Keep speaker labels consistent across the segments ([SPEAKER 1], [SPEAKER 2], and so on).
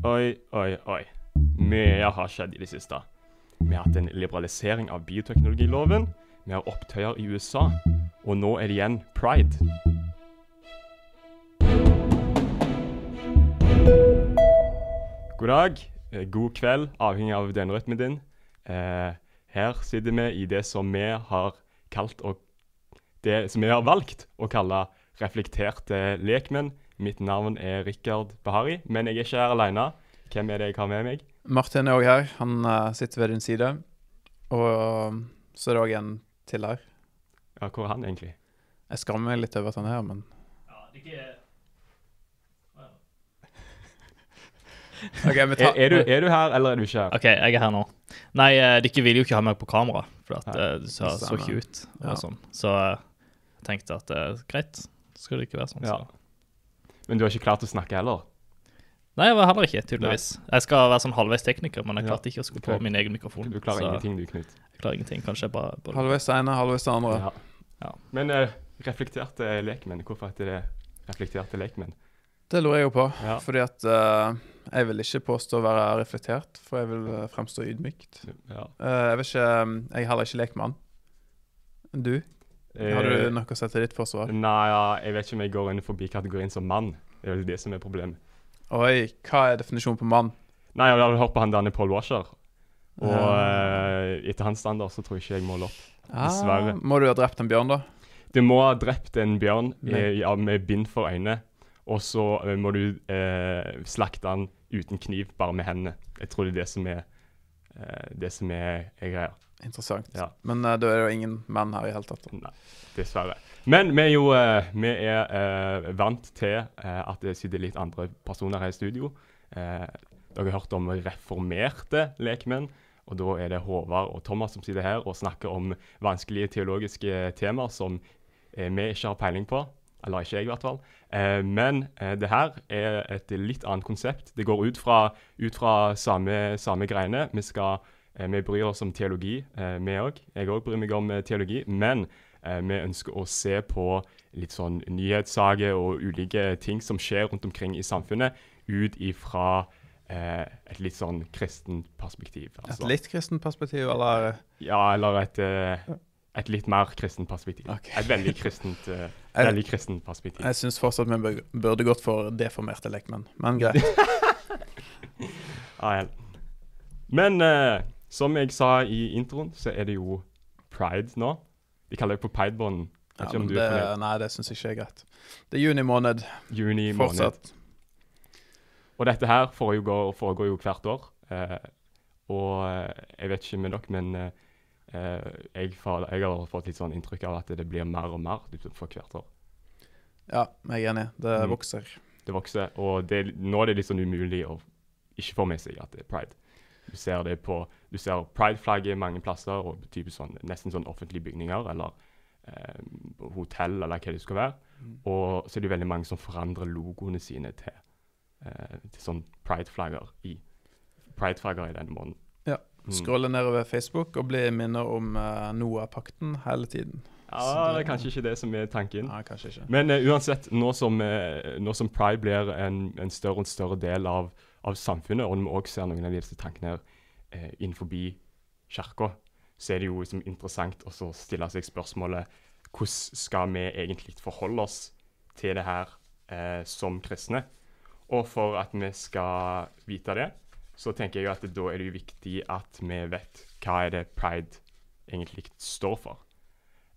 [SPEAKER 1] Oi, oi, oi. Mye har skjedd i det siste. Vi har hatt en liberalisering av bioteknologiloven. Vi har opptøyer i USA. Og nå er det igjen pride. God dag, eh, god kveld, avhengig av døgnrytmen din. Eh, her sitter vi i det som vi har kalt og det som vi har valgt å kalle reflekterte lekmenn. Mitt navn er Rikard Bahari, men jeg er ikke her alene. Hvem er det jeg har med meg?
[SPEAKER 2] Martin er òg her. Han uh, sitter ved din side. Og um, så er det òg en til her.
[SPEAKER 1] Ja, hvor er han egentlig?
[SPEAKER 2] Jeg skammer meg litt over at han er her, men Ja, det
[SPEAKER 1] Er,
[SPEAKER 2] tar
[SPEAKER 1] er, du, er du her, eller er du ikke her?
[SPEAKER 3] OK, jeg er her nå. Nei, eh, dere ville jo ikke ha meg på kamera, for at,
[SPEAKER 1] Nei,
[SPEAKER 3] du det så, så ikke ut. Og
[SPEAKER 2] Ja.
[SPEAKER 3] sånn. Så eh, jeg tenkte at eh, greit, så skal det ikke være sånn.
[SPEAKER 1] Ja. Men du har ikke klart å snakke heller?
[SPEAKER 3] Nei, jeg var heller ikke, tydeligvis. Jeg skal være sånn halvveis tekniker, men jeg
[SPEAKER 1] Ja.
[SPEAKER 3] klarte ikke å skru på min egen mikrofon.
[SPEAKER 1] Du klarer
[SPEAKER 3] så
[SPEAKER 1] ingenting, du, Knut.
[SPEAKER 3] Jeg klarer ingenting. Kanskje jeg bare, bare
[SPEAKER 2] halvveis det ene, halvveis det andre.
[SPEAKER 1] Ja.
[SPEAKER 3] Ja.
[SPEAKER 1] Men uh, reflekterte lekmenn, hvorfor heter det reflekterte lekmenn?
[SPEAKER 2] Det lurer jeg jo på.
[SPEAKER 1] Ja.
[SPEAKER 2] Fordi at uh, jeg vil ikke påstå å være reflektert, for jeg vil eh, fremstå ydmykt.
[SPEAKER 1] Ja.
[SPEAKER 2] Eh, jeg ikke Jeg er heller ikke lekmann. Du? Har du
[SPEAKER 1] Eh,
[SPEAKER 2] noe å sette ditt forsvar?
[SPEAKER 1] Nei, ja, jeg vet ikke om jeg går inn forbi kategorien som mann. Det er vel det som er problemet.
[SPEAKER 2] Oi, hva er definisjonen på mann?
[SPEAKER 1] Nei, jeg har hørt på han Danny Paul Washer. Og eh, etter hans standard så tror jeg ikke jeg måler opp. dessverre.
[SPEAKER 2] Ah, må du ha drept en bjørn, da?
[SPEAKER 1] Du må ha drept en bjørn
[SPEAKER 2] Med-
[SPEAKER 1] eh, ja, med bind for øynene. Og så eh, må du eh, slakte han uten kniv, bare med hendene. Jeg tror det er det som er, det som er greia.
[SPEAKER 2] Interessant.
[SPEAKER 1] Ja.
[SPEAKER 2] Men uh, er det jo ingen menn her i hele tatt.
[SPEAKER 1] Nei, dessverre. Men vi er jo uh, vi er, uh, vant til eh, at det sitter litt andre personer her i studio. Eh, dere har hørt om reformerte lekmenn. Og da er det Håvard og Thomas som sitter her og snakker om vanskelige teologiske temaer som eh, vi ikke har peiling på. Eller ikke jeg, i hvert fall. Eh, men eh, det her er et litt annet konsept. Det går ut fra, ut fra samme, samme greiene. Vi, skal, eh, vi bryr oss om teologi, eh, vi òg. Jeg òg bryr meg om eh, teologi. Men eh, vi ønsker å se på litt sånn nyhetssaker og ulike ting som skjer rundt omkring i samfunnet, ut ifra eh, et litt sånn kristent perspektiv.
[SPEAKER 2] Et
[SPEAKER 1] altså.
[SPEAKER 2] litt kristent perspektiv, eller
[SPEAKER 1] Ja, eller et, eh, et litt mer kristent perspektiv.
[SPEAKER 2] Okay.
[SPEAKER 1] Et veldig kristent, eh,
[SPEAKER 2] Jeg-
[SPEAKER 1] veldig kristent perspektiv.
[SPEAKER 2] Jeg syns fortsatt vi burde gått for deformerte lekmenn, men greit.
[SPEAKER 1] Ja. Men eh, som jeg sa i introen, så er det jo pride nå. De kaller det på pridebånden.
[SPEAKER 2] Ja, det, nei, det syns jeg ikke er greit. Det er juni måned
[SPEAKER 1] Juni måned.
[SPEAKER 2] fortsatt.
[SPEAKER 1] Og dette her foregår, foregår jo hvert år. Eh, og eh, jeg vet ikke med dere, men eh, eh, jeg, får, jeg har fått litt sånn inntrykk av at det blir mer og mer for hvert år.
[SPEAKER 2] Ja, jeg er enig. Det
[SPEAKER 1] Mm.
[SPEAKER 2] vokser.
[SPEAKER 1] Det vokser, og det, nå er det litt sånn umulig å ikke få med seg at det er pride. Du ser det på, du ser pride-flagget mange plasser, og sånn, nesten sånn offentlige bygninger, eller eh, hotell, eller hva det skal være.
[SPEAKER 2] Mm.
[SPEAKER 1] Og så er det veldig mange som forandrer logoene sine til, eh, til sånn pride-flagger i, pride-flagger i denne måneden.
[SPEAKER 2] Ja.
[SPEAKER 1] Mm.
[SPEAKER 2] Skrolle nedover Facebook og bli minner om uh, Noah-pakten hele tiden.
[SPEAKER 1] Ja, det er kanskje ikke det som er tanken.
[SPEAKER 2] Nei, kanskje ikke.
[SPEAKER 1] Men eh, uansett, nå som, eh, nå som pride blir en, en større og større del av, av samfunnet, og vi også ser noen av disse tankene her eh, innenfor kirka, så er det jo liksom interessant å stille seg spørsmålet hvordan skal vi egentlig forholde oss til det her eh, som kristne? Og for at vi skal vite det, så tenker jeg at da er det jo viktig at vi vet hva er det pride egentlig står for.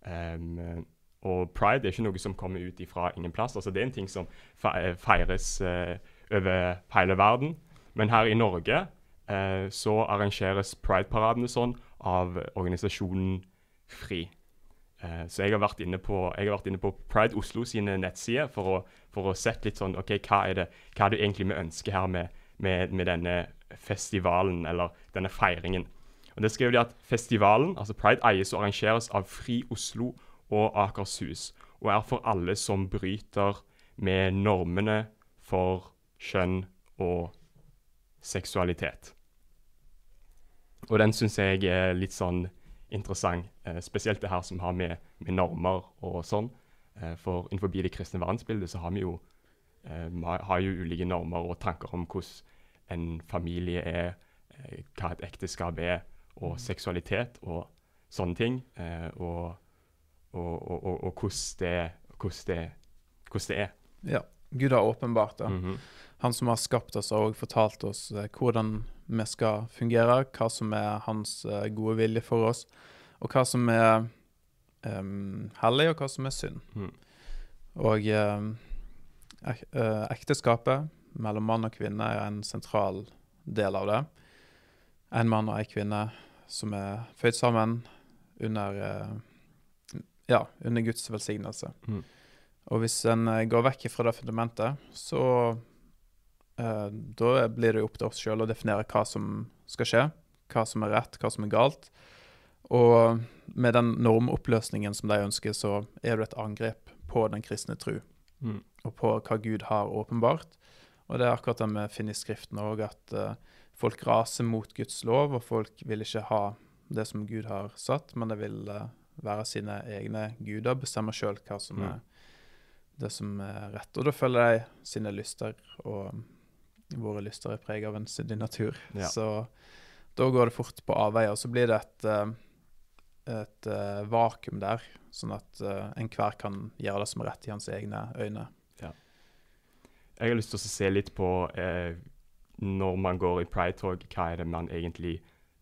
[SPEAKER 1] Um, og pride er ikke noe som kommer ut ifra ingen plass. Altså, det er en ting som feires uh, over hele verden. Men her i Norge eh, så arrangeres prideparadene sånn av organisasjonen FRI. Eh, så jeg har, vært inne på, på Pride Oslo sine nettsider for å, for å sette litt sånn OK, hva er det, hva er det egentlig vi ønsker her med, med, med denne festivalen, eller denne feiringen. Og det skriver de at Festivalen, altså Pride, eies og arrangeres av Fri Oslo og Akershus, og er for alle som bryter med normene for kjønn og seksualitet. Og den syns jeg er litt sånn interessant, eh, spesielt det her som har med, med normer og sånn. Eh, for innenfor det kristne verdensbildet så har vi jo, eh, har- jo ulike normer og tanker om hvordan en familie er, hva et ekteskap er, og seksualitet og sånne ting. og, og, og, og hvordan, det, hvordan, det, hvordan det er.
[SPEAKER 2] Ja. Gud har åpenbart det.
[SPEAKER 1] Mhm.
[SPEAKER 2] Han som har skapt oss, har også fortalt oss eh, hvordan vi skal fungere, hva som er hans eh, gode vilje for oss, og hva som er um, hellig, og hva som er synd.
[SPEAKER 1] Mm.
[SPEAKER 2] Og ek, eh, ekteskapet mellom mann og kvinne er en sentral del av det. En mann og en kvinne som er født sammen under, eh, ja, under Guds velsignelse.
[SPEAKER 1] Mhm.
[SPEAKER 2] Og hvis en eh, går vekk fra det fundamentet, så eh, Da blir det opp til oss sjøl å definere hva som skal skje, hva som er rett, hva som er galt. Og med den normoppløsningen som de ønsker, så er det et angrep på den kristne tru,
[SPEAKER 1] Mm.
[SPEAKER 2] og på hva Gud har åpenbart. Og det er akkurat det vi finner i Skriften òg, at eh, folk raser mot Guds lov, og folk vil ikke ha det som Gud har satt, men de vil eh, være sine egne guder, bestemme sjøl hva som
[SPEAKER 1] Mm.
[SPEAKER 2] er det som er rett. Og da følger de sine lyster, og våre lyster er preget av en syndig natur.
[SPEAKER 1] Ja.
[SPEAKER 2] Så da går det fort på avveier, så blir det et, eh, et eh, vakuum der, sånn at eh, enhver kan gjøre det som er rett i hans egne øyne.
[SPEAKER 1] Jeg har lyst til å se litt på eh, når man går i pride-tog, hva er det man egentlig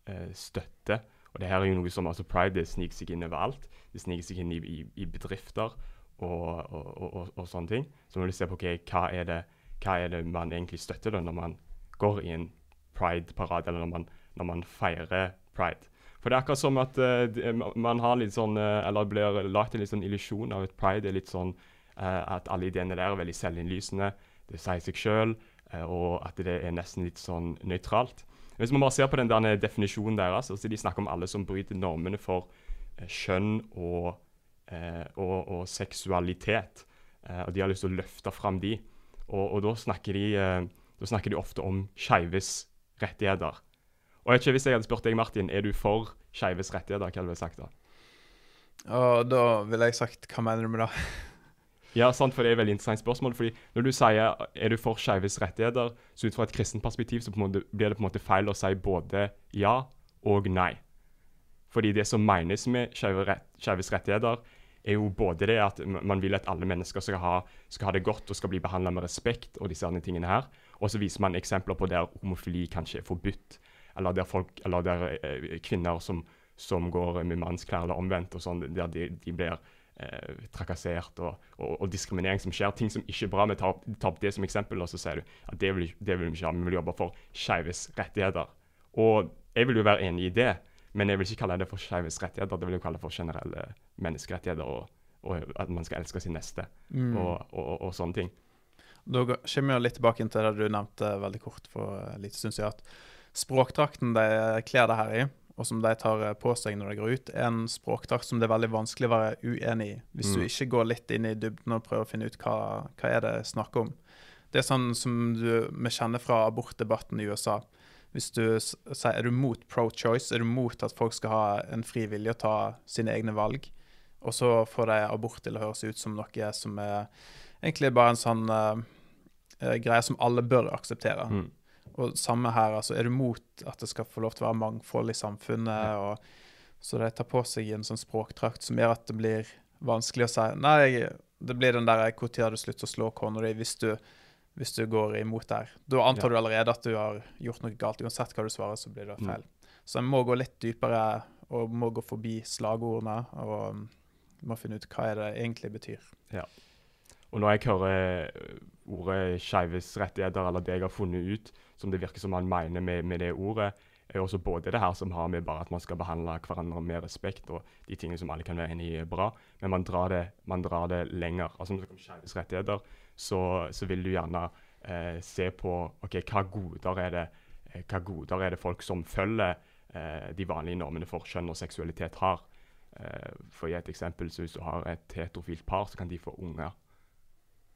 [SPEAKER 1] eh, støtter. Og det her er jo noe som altså Pride det sniker seg inn overalt. Det sniker seg inn i, i, i bedrifter og, og, og, sånne ting. Så må du se på okay, hva, er det, hva er det man egentlig støtter da når man går i en pride-parade, eller når man, når man feirer pride. For det er akkurat som at uh, man har litt sånn, uh, eller blir lagt en litt sånn illusjon av at pride er litt sånn uh, at alle ideene der er veldig selvinnlysende det sier seg sjøl, og at det er nesten litt sånn nøytralt. Hvis man bare ser på den der definisjonen deres, altså de snakker om alle som bryter normene for kjønn og, eh, og, og seksualitet. Eh, og de har lyst til å løfte fram de. Og, og da, snakker de, eh, da snakker de ofte om skeives rettigheter. Og jeg vet ikke Hvis jeg hadde spurt deg, Martin, er du for skeives rettigheter, hva ville du sagt da?
[SPEAKER 2] Og da ville jeg sagt Hva mener du med det?
[SPEAKER 1] Ja, sant, for det er et veldig interessant spørsmål. fordi Når du sier er du for skeives rettigheter, så ut fra et kristent perspektiv så blir det på en måte feil å si både ja og nei. Fordi det som menes med skeives rett, rettigheter, er jo både det at man vil at alle mennesker skal ha, skal ha det godt og skal bli behandla med respekt, og disse andre tingene her. Og så viser man eksempler på der homofili kanskje er forbudt, eller der, folk, eller der eh, kvinner som, som går med mannsklær eller omvendt, og sånn, der de, de blir eh, trakassert og, og, og diskriminering som skjer. Ting som ikke er bra. Vi tar tar opp det som eksempel, og så sier du at det vil, det vil vi ikke ha. Vi vil jobbe for skeives rettigheter. Og jeg vil jo være enig i det, men jeg vil ikke kalle det for skeives rettigheter. Det vil jeg kalle for generelle menneskerettigheter, og, og at man skal elske sin neste,
[SPEAKER 2] Mm.
[SPEAKER 1] og, og, og, sånne ting.
[SPEAKER 2] Da kommer vi litt tilbake til det du nevnte veldig kort for en liten stund siden. At språkdrakten de kler det her i, og som de tar eh, på seg når de går ut, er en språkdrakt som det er veldig vanskelig å være uenig i. Hvis du
[SPEAKER 1] Mm.
[SPEAKER 2] ikke går litt inn i dybden og prøver å finne ut hva, hva er det snakk om. Det er sånn som du, vi kjenner fra abortdebatten i USA. Hvis du sier er du mot pro-choice, er du mot at folk skal ha en fri vilje å ta sine egne valg, og så får de abort til å høres ut som noe som er egentlig bare en sånn eh, greie som alle bør akseptere.
[SPEAKER 1] Mm.
[SPEAKER 2] Og samme her, altså er du mot at det skal få lov til å være mangfold i samfunnet, og så de tar på seg en sånn språkdrakt som gjør at det blir vanskelig å si Nei, det blir den der 'Når har du sluttet å slå kona di?' Hvis du, hvis du går imot der. Da antar
[SPEAKER 1] Ja.
[SPEAKER 2] du allerede at du har gjort noe galt. Uansett hva du svarer, så blir det
[SPEAKER 1] Mm.
[SPEAKER 2] feil. Så en må gå litt dypere, og må gå forbi slagordene, og um, må finne ut hva det egentlig betyr. Ja.
[SPEAKER 1] Og når jeg hører eh, ordet skeives rettigheter, eller det jeg har funnet ut, som det virker som man mener med, med det ordet, er også både det her som har med bare at man skal behandle hverandre med respekt, og de tingene som alle kan være enig i er bra, men man drar det, man drar det lenger. Altså Når det kommer skeives rettigheter, så, så vil du gjerne eh, se på ok, hva goder er det eh, hva goder er det folk som følger eh, de vanlige normene for kjønn og seksualitet har. Eh, for å gi et eksempel, så Hvis du har et heterofilt par, så kan de få unger.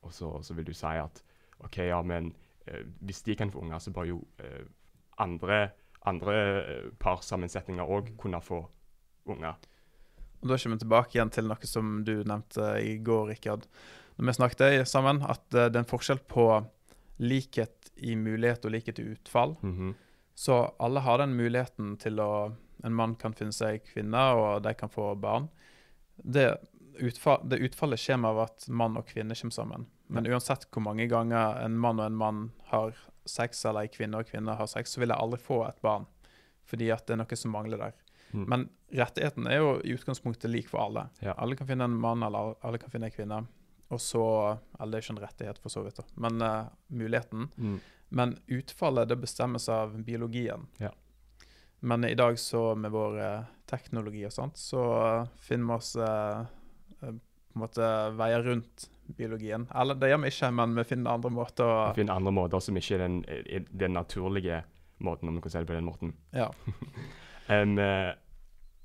[SPEAKER 1] Og så, så vil du si at OK, ja, men eh, hvis de kan få unger, så bør jo eh, andre, andre parsammensetninger òg kunne få unger.
[SPEAKER 2] Og Da kommer vi tilbake igjen til noe som du nevnte i går, Rikard. Når vi snakket sammen, at eh, det er en forskjell på likhet i mulighet og likhet i utfall.
[SPEAKER 1] Mhm.
[SPEAKER 2] Så alle har den muligheten til å En mann kan finne seg kvinne, og de kan få barn. Det, utfall, det utfallet kommer av at mann og kvinne kommer sammen. Men uansett hvor mange ganger en mann og en mann har sex, eller en kvinne og kvinne har sex, så vil jeg aldri få et barn. Fordi at det er noe som mangler der.
[SPEAKER 1] Mm.
[SPEAKER 2] Men rettigheten er jo i utgangspunktet lik for alle.
[SPEAKER 1] Ja.
[SPEAKER 2] Alle kan finne en mann, eller alle kan finne en kvinne. Og så Eller det er ikke en rettighet, for så vidt, da. men uh, muligheten.
[SPEAKER 1] Mm.
[SPEAKER 2] Men utfallet det bestemmes av biologien.
[SPEAKER 1] Ja.
[SPEAKER 2] Men i dag så med vår uh, teknologi og sånt, så eh, finner vi oss på en måte veier rundt biologien. Eller det gjør vi ikke, men vi finner andre måter å
[SPEAKER 1] Vi finner andre måter som ikke er den, er den naturlige måten, om du kan si det på den måten.
[SPEAKER 2] Ja.
[SPEAKER 1] en,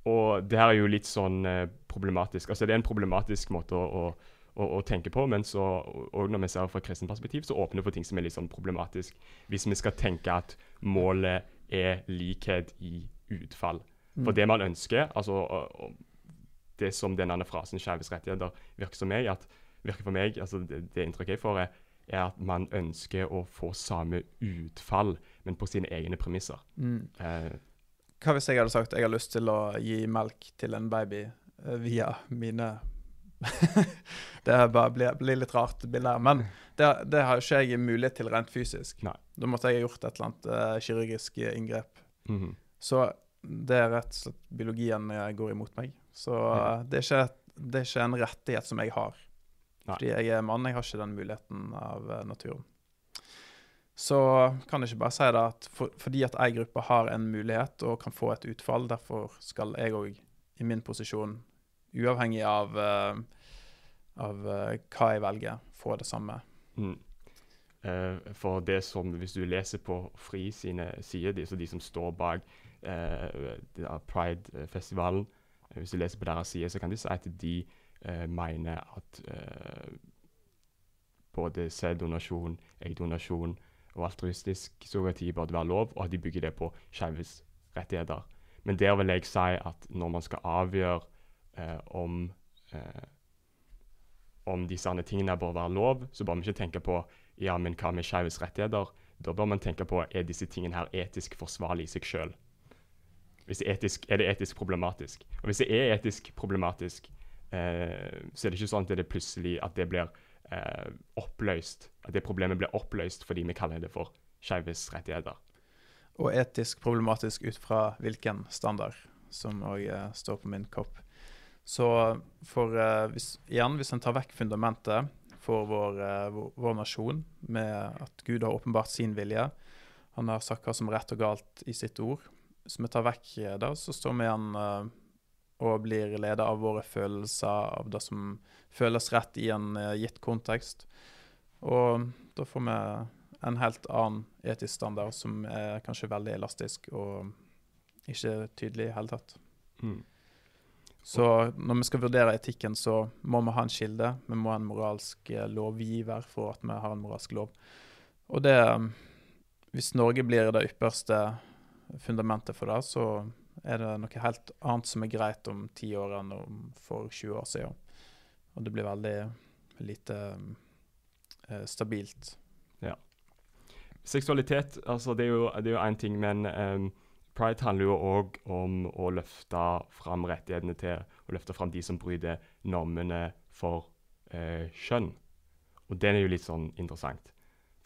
[SPEAKER 1] og det her er jo litt sånn problematisk. Altså det er en problematisk måte å, å, å, å tenke på, men så, og når vi ser fra kristent perspektiv, så åpner det for ting som er litt sånn problematisk. Hvis vi skal tenke at målet er likhet i utfall. For det man ønsker, altså det som denne frasen 'skeives rettigheter' virker, som meg, at, virker for meg, altså det, det inntrykket jeg får, er, er at man ønsker å få samme utfall, men på sine egne premisser.
[SPEAKER 2] Mm.
[SPEAKER 1] Eh,
[SPEAKER 2] Hva hvis jeg hadde sagt jeg har lyst til å gi melk til en baby eh, via mine Det bare blir, blir litt rart bilde her. Men det, det har ikke jeg mulighet til rent fysisk.
[SPEAKER 1] Nei.
[SPEAKER 2] Da måtte jeg ha gjort et eller annet uh, kirurgisk inngrep.
[SPEAKER 1] mhm.
[SPEAKER 2] Så det er rett og slett biologien eh, går imot meg. Så eh, det, er ikke, det er ikke en rettighet som jeg har.
[SPEAKER 1] Nei.
[SPEAKER 2] Fordi jeg er mann, jeg har ikke den muligheten av uh, naturen. Så kan jeg ikke bare si det at for, fordi at ei gruppe har en mulighet og kan få et utfall, derfor skal jeg òg, i min posisjon, uavhengig av, eh, av eh, hva jeg velger, få det samme.
[SPEAKER 1] Mm. Eh, for det som, hvis du leser på FRI sine sider, de, så de som står bak eh, Pride-festivalen, hvis du leser på deres sider, så kan de si at de eh, mener at eh, både sæddonasjon, eggdonasjon og altruistisk surrogati burde være lov, og at de bygger det på skeives rettigheter. Men der vil jeg si at når man skal avgjøre om eh, om disse andre tingene bør være lov, så bør vi ikke tenke på ja, men hva med skeives rettigheter? Da bør man tenke på er disse tingene her etisk forsvarlig i seg sjøl. Er, det etisk problematisk? Og hvis det er etisk problematisk, eh, så er det ikke sånn at det plutselig at det blir eh, oppløst. At det problemet blir oppløst fordi vi kaller det for skeives rettigheter.
[SPEAKER 2] Og etisk problematisk ut fra hvilken standard, som òg står på min kopp. Så for eh, hvis, igjen, hvis en tar vekk fundamentet for vår, eh, vår, vår nasjon, med at Gud har åpenbart sin vilje, han har sagt hva som er rett og galt i sitt ord. Hvis vi tar vekk eh, det, så står vi igjen og blir ledet av våre følelser, av det som føles rett i en gitt kontekst. Og da får vi en helt annen etisk standard som er kanskje veldig elastisk og ikke tydelig i hele tatt.
[SPEAKER 1] Mm.
[SPEAKER 2] Så når vi skal vurdere etikken, så må vi ha en kilde. Vi må ha en moralsk eh, lovgiver for at vi har en moralsk lov. Og det Hvis Norge blir det ypperste fundamentet for det, så er det noe helt annet som er greit om ti år enn om for 20 år siden. Og det blir veldig lite eh, stabilt.
[SPEAKER 1] Seksualitet, altså det er jo én ting, men em, pride handler jo òg om å løfte fram rettighetene til Å løfte fram de som bryter normene for eh, kjønn. Og den er jo litt sånn interessant.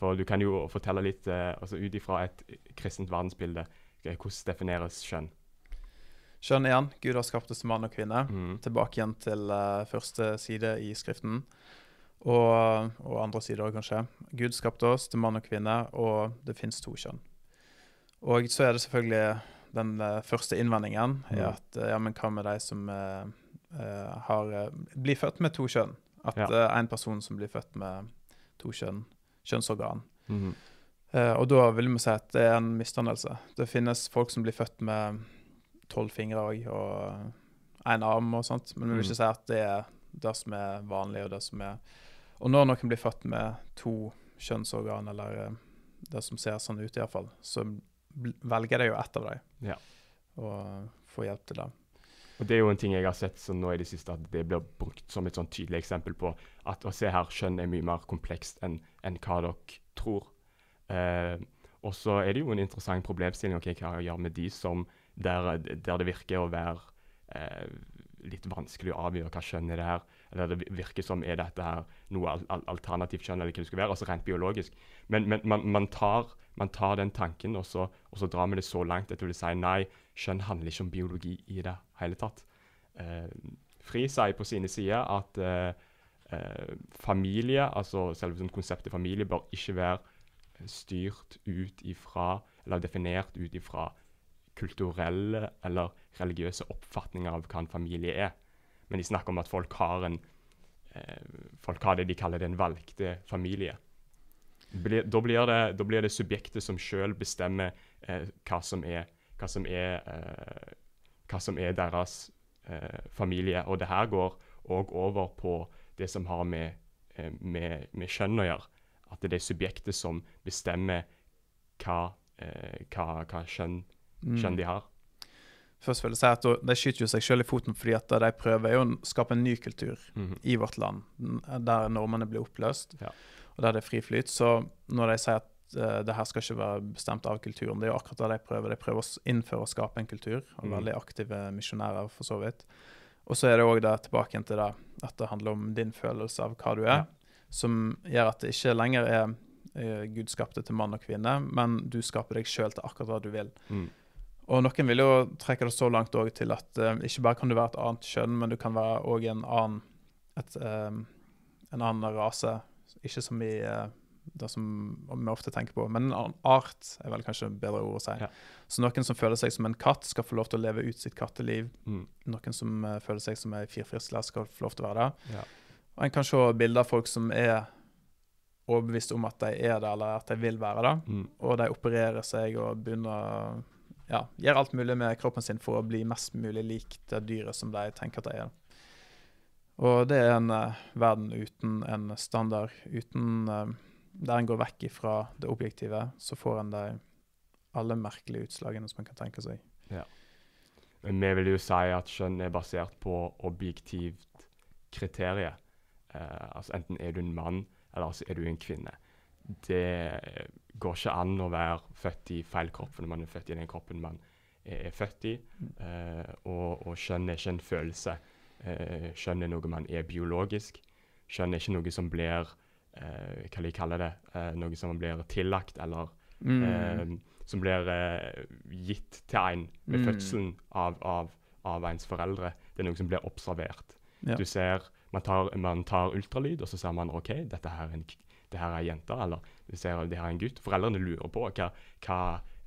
[SPEAKER 1] For du kan jo fortelle litt eh, altså ut ifra et kristent verdensbilde eh, hvordan defineres kjønn.
[SPEAKER 2] Kjønn igjen, Gud har skapt oss som mann og kvinne.
[SPEAKER 1] Mm.
[SPEAKER 2] Tilbake igjen til uh, første side i Skriften. Og, og andre sider òg, kanskje. Gud skapte oss til mann og kvinne, og det fins to kjønn. Og så er det selvfølgelig den første innvendingen
[SPEAKER 1] Mm.
[SPEAKER 2] er at eh, ja, men hva med de som eh, har blir født med to kjønn? At
[SPEAKER 1] Ja.
[SPEAKER 2] uh, en person som blir født med to kjønn, kjønnsorgan.
[SPEAKER 1] Mhm.
[SPEAKER 2] uh, og da vil vi si at det er en misdannelse. Det finnes folk som blir født med tolv fingre òg, og én arm og sånt, men vi vil
[SPEAKER 1] Mm.
[SPEAKER 2] ikke si at det er det som er vanlig, og det som er Og når noen blir født med to kjønnsorgan, eller det som ser sånn ut iallfall, så velger deg jo ett av dem
[SPEAKER 1] Ja.
[SPEAKER 2] og får hjelp til det.
[SPEAKER 1] Og Det er jo en ting jeg har sett nå i det siste, at det blir brukt som et sånn tydelig eksempel på at å se her, kjønn er mye mer komplekst enn en hva dere tror. Eh, og så er det jo en interessant problemstilling okay, hva gjør med de som der, der det virker å være eh, litt vanskelig å avgjøre hva kjønn er det her. Eller det virker som er dette her noe al al alternativt kjønn, eller hva det skal være, altså rent biologisk. Men, men man, man, tar, man, tar, den tanken, og så, og så, drar vi det så langt at du vil si nei, kjønn handler ikke om biologi i det hele tatt. Eh, Fri sier på sine sider at eh, eh, familie, altså selve konseptet familie, bør ikke være styrt ut ifra, eller definert ut ifra kulturelle eller religiøse oppfatninger av hva en familie er. Men de snakker om at folk har, en, eh, folk har det de kaller den valgte familie. Blir, da, blir det, da, blir det, subjektet som sjøl bestemmer eh, hva som er, hva som er, eh, hva som er deres eh, familie. Og det her går òg over på det som har med, eh, med, med kjønn å gjøre. At det er subjektet som bestemmer hva, eh, hva, hva kjønn mm. skjønn de har.
[SPEAKER 2] Først vil jeg si at De skyter jo seg selv i foten fordi at de prøver å skape en ny kultur mm -hmm. i vårt land, der normene blir oppløst, ja. og der det er fri flyt. Så når de sier at uh, det her skal ikke være bestemt av kulturen, det er jo akkurat det de prøver. De prøver å innføre og skape en kultur, og mm. veldig aktive misjonærer, for så vidt. Og så er det òg tilbake til det at det handler om din følelse av hva du er, ja. som gjør at det ikke lenger er uh, Gud skapte til mann og kvinne, men du skaper deg sjøl til akkurat hva du vil. Mm. Og noen vil jo trekke det så langt til at uh, ikke bare kan du være et annet kjønn, men du kan være òg en um, en annen rase. Ikke som i uh, det som vi ofte tenker på, men en annen art er vel kanskje et bedre ord å si. Ja. Så noen som føler seg som en katt, skal få lov til å leve ut sitt katteliv. Mm. Noen som uh, føler seg som ei firfisle, skal få lov til å være det. Ja. Og en kan se bilder av folk som er overbevist om at de er det, eller at de vil være det. Mm. Og de opererer seg og begynner ja, gjør alt mulig med kroppen sin for å bli mest mulig lik det dyret som de tenker at de er. Og det er en uh, verden uten en standard, uten uh, Der en går vekk fra det objektive, så får en de alle merkelige utslagene som en kan tenke seg. Ja.
[SPEAKER 1] Men vi vil jo si at skjønn er basert på objektivt kriterium. Uh, altså enten er du en mann, eller så er du en kvinne det går ikke an å være født i feil kropp når man er født i den kroppen man er, er født i. Uh, og, og kjønn er ikke en følelse. Uh, kjønn er noe man er biologisk. Kjønn er ikke noe som blir uh, Hva de kaller det? noe som blir tillagt, eller mm. som blir gitt til en ved mm. fødselen av, av, av, ens foreldre. Det er noe som blir observert. Ja. Du ser man tar, man tar, ultralyd, og så ser man OK, dette her er en det her er jenter, eller du ser det her er en gutt. Foreldrene lurer på hva, hva,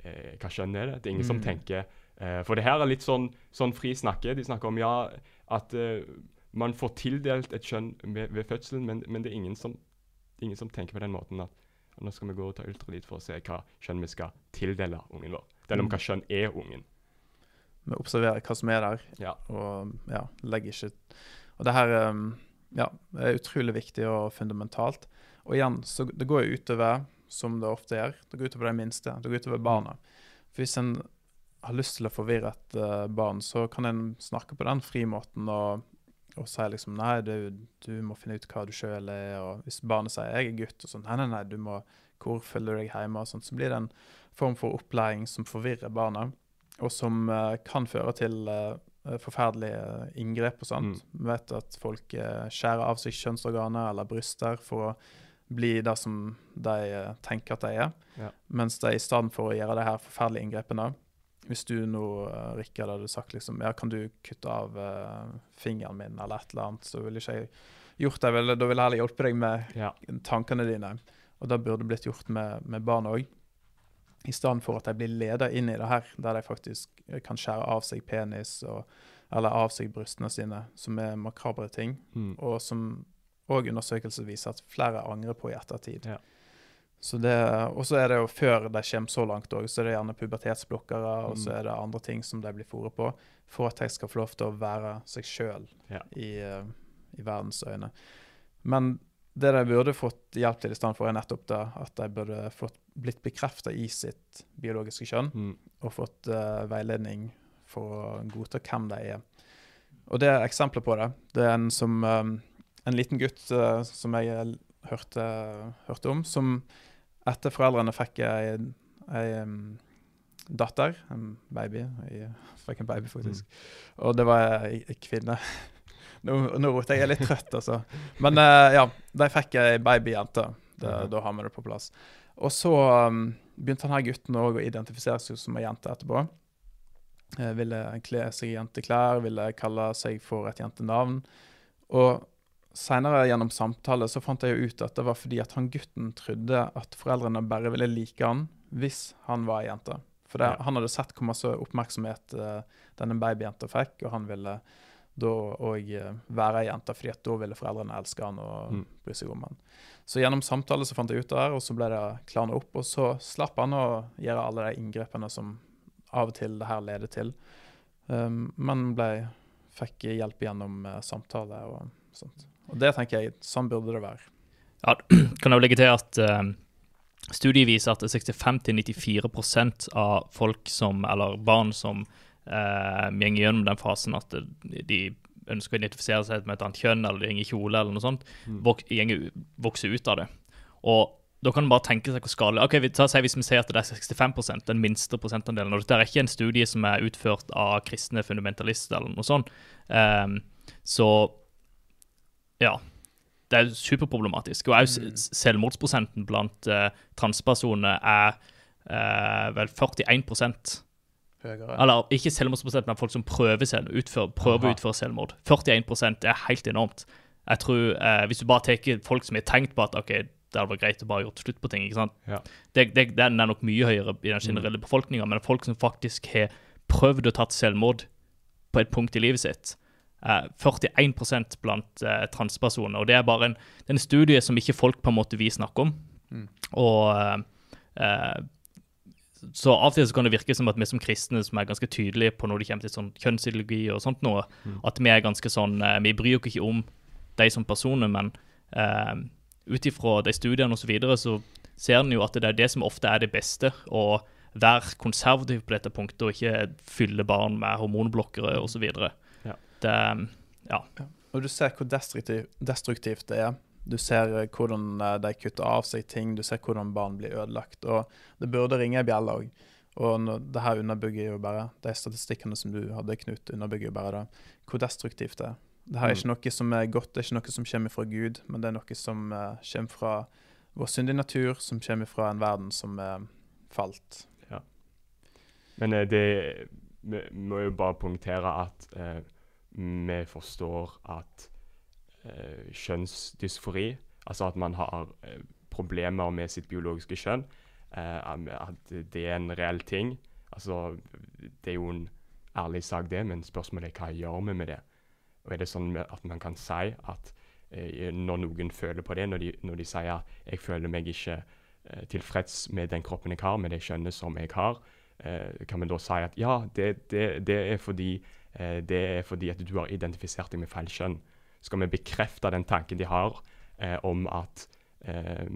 [SPEAKER 1] eh, hva kjønn er det. Det er ingen mm. som tenker eh, For det her er litt sånn, sånn fri snakke. De snakker om ja, at eh, man får tildelt et kjønn ved, ved fødselen, men, men, det er ingen som, ingen som tenker på den måten at nå skal vi gå og ta ultralyd for å se hva kjønn vi skal tildele ungen vår. Det er om mm. hva kjønn er ungen.
[SPEAKER 2] Vi observerer hva som er der, ja. og ja, legger ikke Og det her um, ja, er utrolig viktig og fundamentalt. Og igjen, så det går jo utover, som det ofte gjør, det går utover de minste. Det går utover barna. For hvis en har lyst til å forvirre et uh, barn, så kan en snakke på den frimåten og, og si liksom Nei, du, du, må finne ut hva du sjøl er. Og hvis barnet sier 'jeg er gutt', og sånn Nei, nei, nei, du må Hvor følger du deg hjemme? og sånt, Så blir det en form for opplæring som forvirrer barna, og som uh, kan føre til uh, forferdelige inngrep og sånt. Mm. Vi vet at folk skjærer av seg kjønnsorganer eller bryster for å bli det som de eh, tenker at de er. Ja. Mens de i stedet for å gjøre de her forferdelige inngrepene Hvis du nå, uh, Rikard, hadde sagt liksom Ja, kan du kutte av uh, fingeren min, eller et eller annet, så ville ikke jeg gjort det. Vel, da ville jeg heller hjulpet deg med ja. tankene dine. Og det burde blitt gjort med, med barn òg. I stedet for at de blir ledet inn i det her, der de faktisk kan skjære av seg penis og, eller av seg brystene sine, som er makabre ting, mm. og som og undersøkelser viser at flere angrer på i ettertid. Ja. Så det, og så er det jo før de kommer så langt òg, så er det gjerne pubertetsblokkere, mm. og så mm. er det andre ting som de blir fòret på, for at de skal få lov til å være seg sjøl ja. i, uh, i, verdens øyne. Men det de burde fått hjelp til i stedet for, er nettopp det at de burde fått blitt bekrefta i sitt biologiske kjønn, mm. og fått uh, veiledning for å godta hvem de er. Og det er eksempler på det. Det er en som um, en liten gutt uh, som jeg hørte, hørte, om, som etter foreldrene fikk ei, ei um, datter, en baby Jeg fikk en baby, faktisk. Og det var ei, ei kvinne. Nå, nå roter jeg, jeg er litt trøtt, altså. Men uh, ja, de fikk ei babyjente.
[SPEAKER 1] Mhm.
[SPEAKER 2] Da har vi det på plass. Og så um, begynte denne gutten å identifisere seg som ei jente etterpå. Eh, ville kle seg i jenteklær, ville kalle seg for et jentenavn. Og seinere gjennom samtale så fant jeg ut at det var fordi at han gutten trodde at foreldrene bare ville like han hvis han var ei jente. For det,
[SPEAKER 1] Ja.
[SPEAKER 2] han hadde sett hvor masse oppmerksomhet uh, denne babyjenta fikk, og han ville da òg være ei jente, fordi at da ville foreldrene elske han og
[SPEAKER 1] Mm.
[SPEAKER 2] bry seg om han. Så gjennom samtale så fant jeg ut det her, og så ble det klarna opp, og så slapp han å gjøre alle de inngrepene som av og til det her leder til. Um, men ble, fikk hjelp gjennom uh, samtale og sånt. Og det tenker jeg, sånn burde det være.
[SPEAKER 3] Ja, Kan jeg legge til at uh, studiet viser at 65-94% av folk som, eller barn som uh, går gjennom den fasen at de ønsker å identifisere seg med et annet kjønn, eller de i kjole, eller noe sånt,
[SPEAKER 1] Mm.
[SPEAKER 3] vok gjenger- vokser ut av det. Og da kan man bare tenke seg hvor skadelig Ok, vi tar, Hvis vi ser at det er 65% den minste prosentandelen og Dette er ikke en studie som er utført av kristne fundamentalister, eller noe sånt. Um, så ja. Det er superproblematisk. Og også
[SPEAKER 2] Mm.
[SPEAKER 3] selvmordsprosenten blant uh, transpersoner er uh, vel 41%
[SPEAKER 2] Høyere.
[SPEAKER 3] Eller ikke selvmordsprosent, men folk som prøver, selv, utfør, prøver å utføre selvmord. 41% er helt enormt. Jeg tror, uh, Hvis du bare tar folk som har tenkt på at ok, det hadde vært greit å bare gjort slutt på ting ikke sant?
[SPEAKER 1] Ja.
[SPEAKER 3] Det, det, Den er nok mye høyere i den generelle befolkninga, men folk som faktisk har prøvd å tatt selvmord på et punkt i livet sitt, 41 blant eh, transpersoner. Og det er bare en, det er en studie som ikke folk på en måte vil snakke om.
[SPEAKER 2] Mm.
[SPEAKER 3] Og eh, eh, så av og til så kan det virke som at vi som kristne som er ganske tydelige på når det kommer til sånn kjønnsideologi og sånt noe,
[SPEAKER 1] Mm.
[SPEAKER 3] at vi er ganske sånn eh, Vi bryr oss ikke om de som personer, men uh, ut ifra de studiene og så videre, så ser en jo at det er det som ofte er det beste. Å være konservativ på dette punktet og ikke fylle barn med hormonblokkere osv.
[SPEAKER 1] Ja.
[SPEAKER 3] Det Ja.
[SPEAKER 2] Og du ser hvor destruktiv, destruktivt det er. Du ser eh, hvordan eh, de kutter av seg ting, du ser hvordan barn blir ødelagt. Og det burde ringe ei bjelle òg. Og det her underbygger jo bare De statistikkene som du hadde, Knut, underbygger jo bare det. Hvor destruktivt det er. Det her er
[SPEAKER 1] Mm.
[SPEAKER 2] ikke noe som er godt, det er ikke noe som kommer fra Gud, men det er noe som eh, kommer fra vår syndige natur, som kommer fra en verden som er falt.
[SPEAKER 1] Men eh, det Vi må jo bare punktere at eh, vi forstår at eh, kjønnsdysfori, altså at man har eh, problemer med sitt biologiske kjønn, eh, at det er en reell ting. Altså, det er jo en ærlig sak, det, men spørsmålet er hva gjør vi med det? Og er det sånn at man kan si at eh, når noen føler på det, når de, når de sier 'jeg føler meg ikke eh, tilfreds med den kroppen jeg har, med det kjønnet som jeg har', eh, kan man da si at ja, det, det, det, er fordi, eh, det er fordi at du har identifisert deg med feil kjønn. Skal vi bekrefte den tanken de har eh, om, at, eh,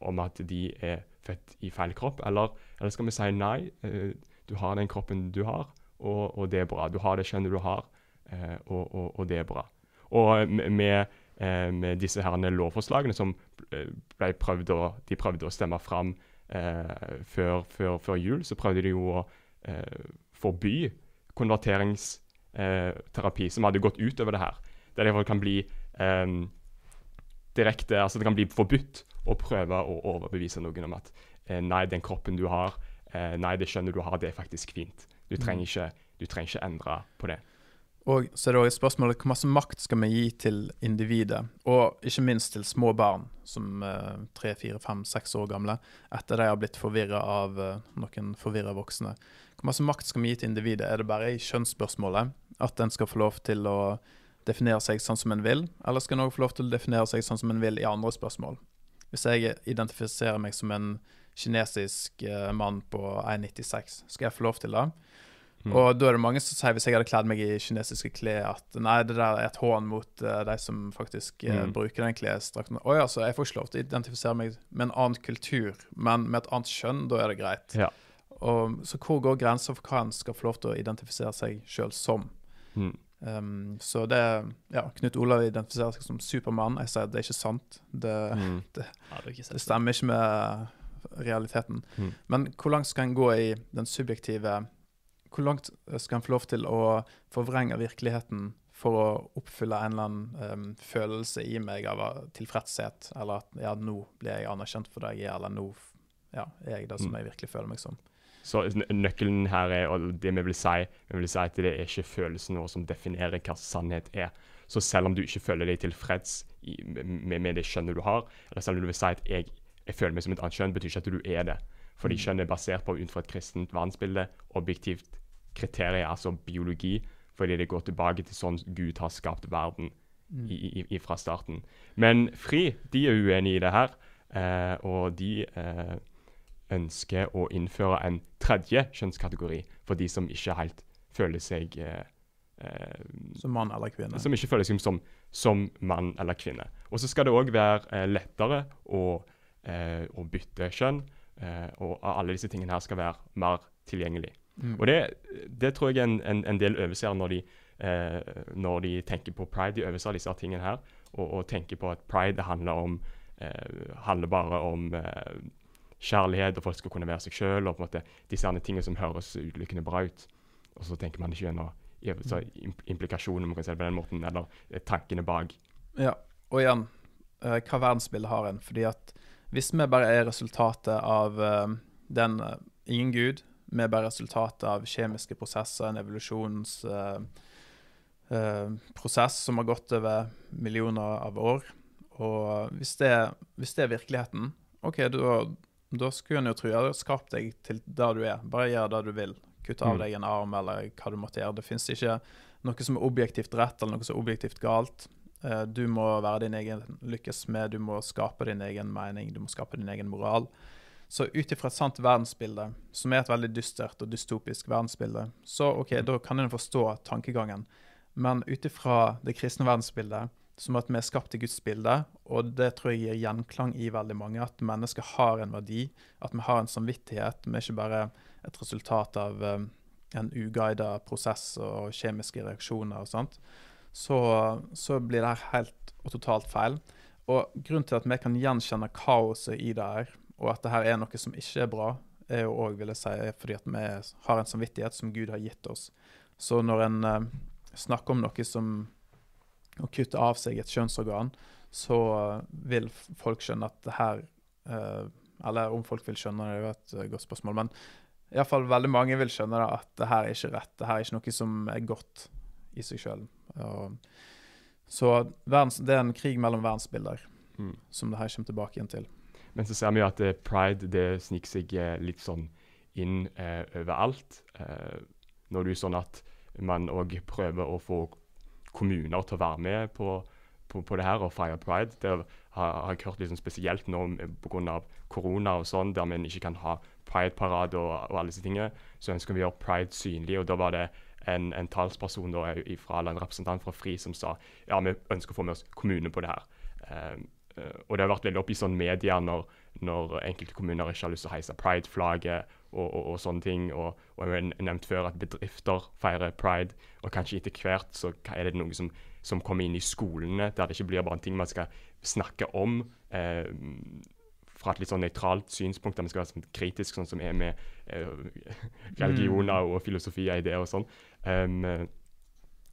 [SPEAKER 1] om at de er født i feil kropp, eller, eller skal vi si nei, eh, du har den kroppen du har, og, og det er bra. Du har det kjønnet du har, eh, og, og, og det er bra. Og med, med, disse herne lovforslagene som ble prøvd å, de prøvde å stemme fram eh, før, før, før jul, så prøvde de jo å eh, forby konverteringsterapi som hadde gått utover det her. Der det kan bli eh, direkte, altså det kan bli forbudt å prøve å overbevise noen om at eh, nei, den kroppen du har, eh, nei, det skjønner du har, det er faktisk fint. Du trenger ikke, du trenger ikke endre på det.
[SPEAKER 2] Og så er det også et spørsmål hvor masse makt skal vi gi til individet, og ikke minst til små barn som eh, tre, fire, fem, seks år gamle, etter de har blitt forvirra av eh, noen forvirra voksne. Hvor masse makt skal vi gi til individet? Er det bare i kjønnsspørsmålet at en skal få lov til å definere seg sånn som en vil, eller skal en òg få lov til å definere seg sånn som en vil i andre spørsmål? Hvis jeg identifiserer meg som en kinesisk eh, mann på 1,96, skal jeg få lov til det?
[SPEAKER 1] Mm.
[SPEAKER 2] Og da er det mange som sier, hvis jeg hadde kledd meg i kinesiske klær, at nei, det der er et hån mot uh, de som faktisk uh,
[SPEAKER 1] Mm.
[SPEAKER 2] bruker den klesdrakten. Å ja, så jeg får ikke lov til å identifisere meg med en annen kultur, men med et annet kjønn, da er det greit.
[SPEAKER 1] Ja.
[SPEAKER 2] Og, så hvor går grensa for hva en skal få lov til å identifisere seg sjøl som?
[SPEAKER 1] Mm.
[SPEAKER 2] Um, så det Ja, Knut Olav identifiserer seg som Supermann. Jeg sier at det er ikke sant. Det,
[SPEAKER 1] Mm.
[SPEAKER 3] Ja, det er ikke
[SPEAKER 2] det stemmer ikke med realiteten.
[SPEAKER 1] Mm.
[SPEAKER 2] Men hvor langt skal en gå i den subjektive Hvor langt skal en få lov til å forvrenge virkeligheten for å oppfylle en eller annen um, følelse i meg av eh, tilfredshet, eller at ja, nå blir jeg anerkjent for det jeg er, eller nå ja, er jeg det som
[SPEAKER 1] Mm.
[SPEAKER 2] jeg virkelig føler meg som.
[SPEAKER 1] Så nøkkelen her er, og det vi vil si, vi vil si at det er ikke følelsen vår som definerer hva sannhet er. Så selv om du ikke føler deg tilfreds i, med, med det kjønnet du har, eller selv om du vil si at jeg, jeg føler meg som et annet kjønn, betyr ikke at du er det. Fordi
[SPEAKER 2] Mm.
[SPEAKER 1] kjønn er basert på ut fra et kristent verdensbilde, objektivt kriterium, altså biologi, fordi det går tilbake til sånn Gud har skapt verden i, i, i, fra starten. Men FRI de er uenig i det her, eh, og de eh, ønsker å innføre en tredje kjønnskategori for de som ikke helt føler seg eh, eh,
[SPEAKER 2] Som mann eller kvinne.
[SPEAKER 1] Som ikke føler seg som, som mann eller kvinne. Og så skal det òg være eh, lettere å, eh, å bytte kjønn, og alle disse tingene her skal være mer tilgjengelig.
[SPEAKER 2] Mm.
[SPEAKER 1] Og det, det tror jeg en, en, en del overser når de, eh, når de tenker på pride. De overser disse tingene her, og, og tenker på at pride handler om eh, handler bare om eh, kjærlighet, og folk skal kunne være seg sjøl, og på en måte disse tingene som høres utelukkende bra ut. Og så tenker man ikke gjennom implikasjonene, implikasjoner, om man kan si det på den måten, eller eh, tankene bak.
[SPEAKER 2] Ja, og igjen, eh, hva verdensbilde har en? Fordi at hvis vi bare er resultatet av eh, den ingen gud, vi er bare resultatet av kjemiske prosesser, en evolusjonsprosess prosess som har gått over millioner av år, og hvis det, hvis det er virkeligheten, OK, da, da skulle en jo tro ja, skap deg til der du er. Bare gjør det du vil. Kutt av
[SPEAKER 1] Mm.
[SPEAKER 2] deg en arm, eller hva du måtte gjøre. Det fins ikke noe som er objektivt rett, eller noe som er objektivt galt. Eh, Du må være din egen lykkes med, du må skape din egen mening, du må skape din egen moral. Så ut ifra et sant verdensbilde, som er et veldig dystert og dystopisk verdensbilde, så OK, da kan en forstå tankegangen. Men ut ifra det kristne verdensbildet, som at vi er skapt i Guds bilde, og det tror jeg gir gjenklang i veldig mange, at mennesker har en verdi, at vi har en samvittighet, vi er ikke bare et resultat av eh, en uguida prosess og kjemiske reaksjoner og sånt, så, så blir det her helt og totalt feil. Og grunnen til at vi kan gjenkjenne kaoset i det her, og at det her er noe som ikke er bra, er jo òg, vil jeg si, fordi at vi har en samvittighet som Gud har gitt oss. Så når en eh, snakker om noe som å kutte av seg et kjønnsorgan, så eh, vil folk skjønne at det her eh, Eller om folk vil skjønne det, er jo et eh, godt spørsmål. Men iallfall veldig mange vil skjønne da, at det her er ikke rett. Det her er ikke noe som er godt i seg sjøl. Så verdens, det er en krig mellom verdensbilder
[SPEAKER 1] Mm.
[SPEAKER 2] som det her kommer tilbake igjen til.
[SPEAKER 1] Men så ser vi jo at eh, pride det sniker seg eh, litt sånn inn eh, overalt. Eh, når det er sånn at man òg prøver å få kommuner til å være med på, på, på det her og feire pride. Det har, har jeg hørt liksom spesielt nå pga. korona og sånn, der man ikke kan ha prideparade og, og alle disse tingene. Så ønsker vi å gjøre pride synlig, og da var det en, en talsperson da, ifra, eller en representant fra FRI som sa ja, vi ønsker å få med oss kommune på det her. Eh, Eh, og det har vært veldig oppe i sånn media når, når enkelte kommuner ikke har lyst til å heise pride-flagget og, og, og sånne ting. Og, og jeg har nevnt før at bedrifter feirer pride, og kanskje etter hvert så er det noe som, som kommer inn i skolene, der det ikke blir bare en ting man skal snakke om. Eh, fra et litt sånn nøytralt synspunkt, der vi skal være sånn kritisk, sånn som er med eh, religioner og filosofi og ideer og sånn. Um, eh,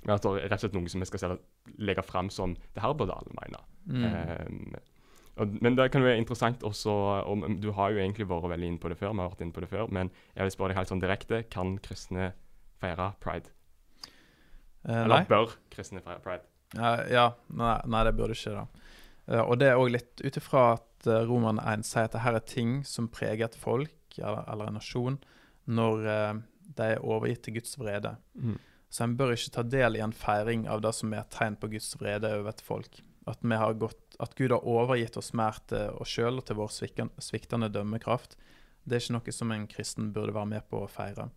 [SPEAKER 1] at det er rett og slett noe som vi skal legge fram som det her burde alle mene.
[SPEAKER 2] Mm.
[SPEAKER 1] Um, og, men det kan være interessant også og, Du har jo egentlig vært veldig inne på det før, vi har vært inne på det før, men jeg vil spørre deg helt sånn direkte. Kan kristne feire pride?
[SPEAKER 2] Eh,
[SPEAKER 1] Eller
[SPEAKER 2] nei.
[SPEAKER 1] bør kristne feire pride?
[SPEAKER 2] Ja, ja nei, nei, det burde ikke det. Uh, og det er òg litt ut ifra at uh, Roman 1 sier at det her er ting som preger et folk eller, eller en nasjon når uh, de er overgitt til Guds vrede. Så en bør ikke ta del i en feiring av det som er et tegn på Guds vrede over et folk. At, gått, at Gud har overgitt oss mer til oss sjøl og til vår sviktende dømmekraft. Det er ikke noe som en kristen burde være med på å feire.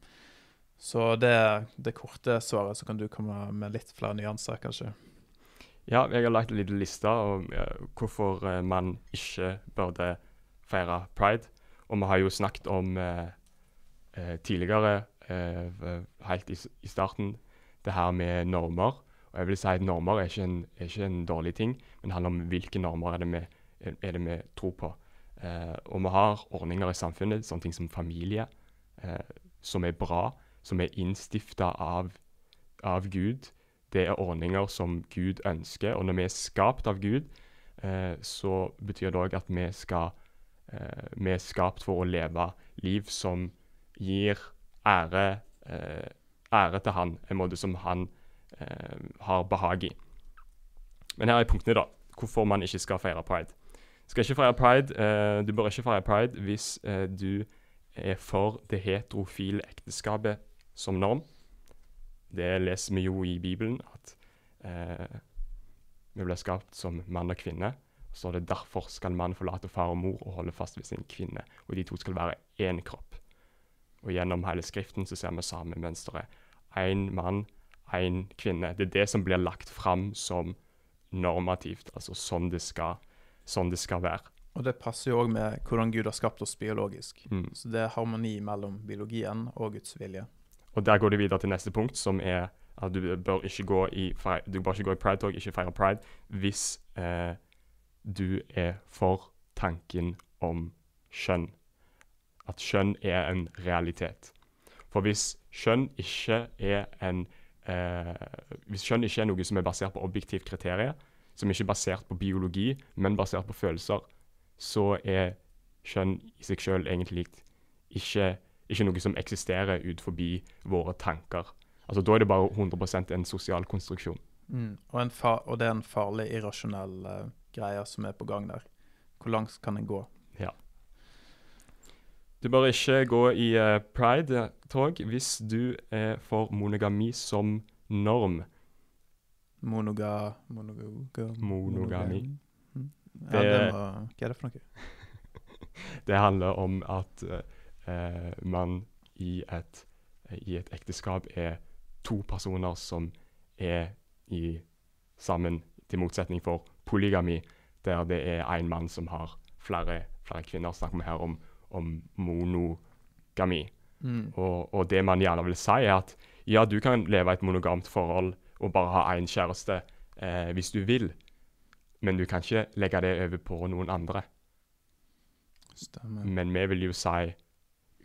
[SPEAKER 2] Så det er det korte svaret, så kan du komme med litt flere nyanser, kanskje.
[SPEAKER 1] Ja, jeg har lagt en liten liste om eh, hvorfor eh, man ikke burde feire pride. Og vi har jo snakket om eh, eh, tidligere, helt i, i starten, det her med normer. Og jeg vil si at normer er ikke en, er ikke en dårlig ting, men det handler om hvilke normer er det vi, er det vi tror på. Eh, og vi har ordninger i samfunnet, sånne ting som familie, eh, som er bra, som er innstifta av, av Gud. Det er ordninger som Gud ønsker. Og når vi er skapt av Gud, eh, så betyr det òg at vi skal eh, Vi er skapt for å leve liv som gir ære, eh, ære til Han, en måte som Han eh, har behag i. Men her er punktene, da. Hvorfor man ikke skal feire pride. Skal ikke feire pride, eh, Du bør ikke feire pride hvis du er for det heterofile ekteskapet som norm. Det leser vi jo i Bibelen, at eh, vi ble skapt som mann og kvinne. Så er det derfor skal mann forlate far og mor og holde fast ved sin kvinne. Og de to skal være én kropp. Og gjennom hele Skriften så ser vi samme mønsteret. Én mann, én kvinne. Det er det som blir lagt fram som normativt, altså sånn det skal, sånn det skal være.
[SPEAKER 2] Og det passer jo òg med hvordan Gud har skapt oss biologisk.
[SPEAKER 1] Mm.
[SPEAKER 2] Så det er harmoni mellom biologien og Guds vilje.
[SPEAKER 1] Og der går det videre til neste punkt, som er at du bør ikke gå i, du bør ikke gå i pride-tog, ikke feire pride, hvis eh, du er for tanken om kjønn. At kjønn er en realitet. For hvis kjønn ikke er en eh, Hvis kjønn ikke er noe som er basert på objektivt kriterier, som ikke er basert på biologi, men basert på følelser, så er kjønn i seg sjøl egentlig ikke, ikke noe som eksisterer ut forbi våre tanker. Altså Da er det bare 100 en sosial konstruksjon.
[SPEAKER 2] Og, en fa og det er en farlig, irrasjonell uh, greie som er på gang der. Hvor langt kan en gå?
[SPEAKER 1] Du bør ikke gå i eh, pride-tog hvis du er for monogami som norm.
[SPEAKER 2] Monoga... Monoga...
[SPEAKER 1] Monogami.
[SPEAKER 2] Mm. Ja,
[SPEAKER 1] Det-
[SPEAKER 2] det må, hva er det for noe?
[SPEAKER 1] Det handler om at eh, man i et, i et ekteskap er to personer som er i sammen, til motsetning for polygami, der det er én mann som har flere, flere kvinner. Snakker vi her om, om monogami.
[SPEAKER 2] Mm.
[SPEAKER 1] Og, og det man gjerne vil si, er at ja, du kan leve et monogamt forhold og bare ha én kjæreste eh, hvis du vil, men du kan ikke legge det over på noen andre.
[SPEAKER 2] Stemmer.
[SPEAKER 1] Men vi vil jo si,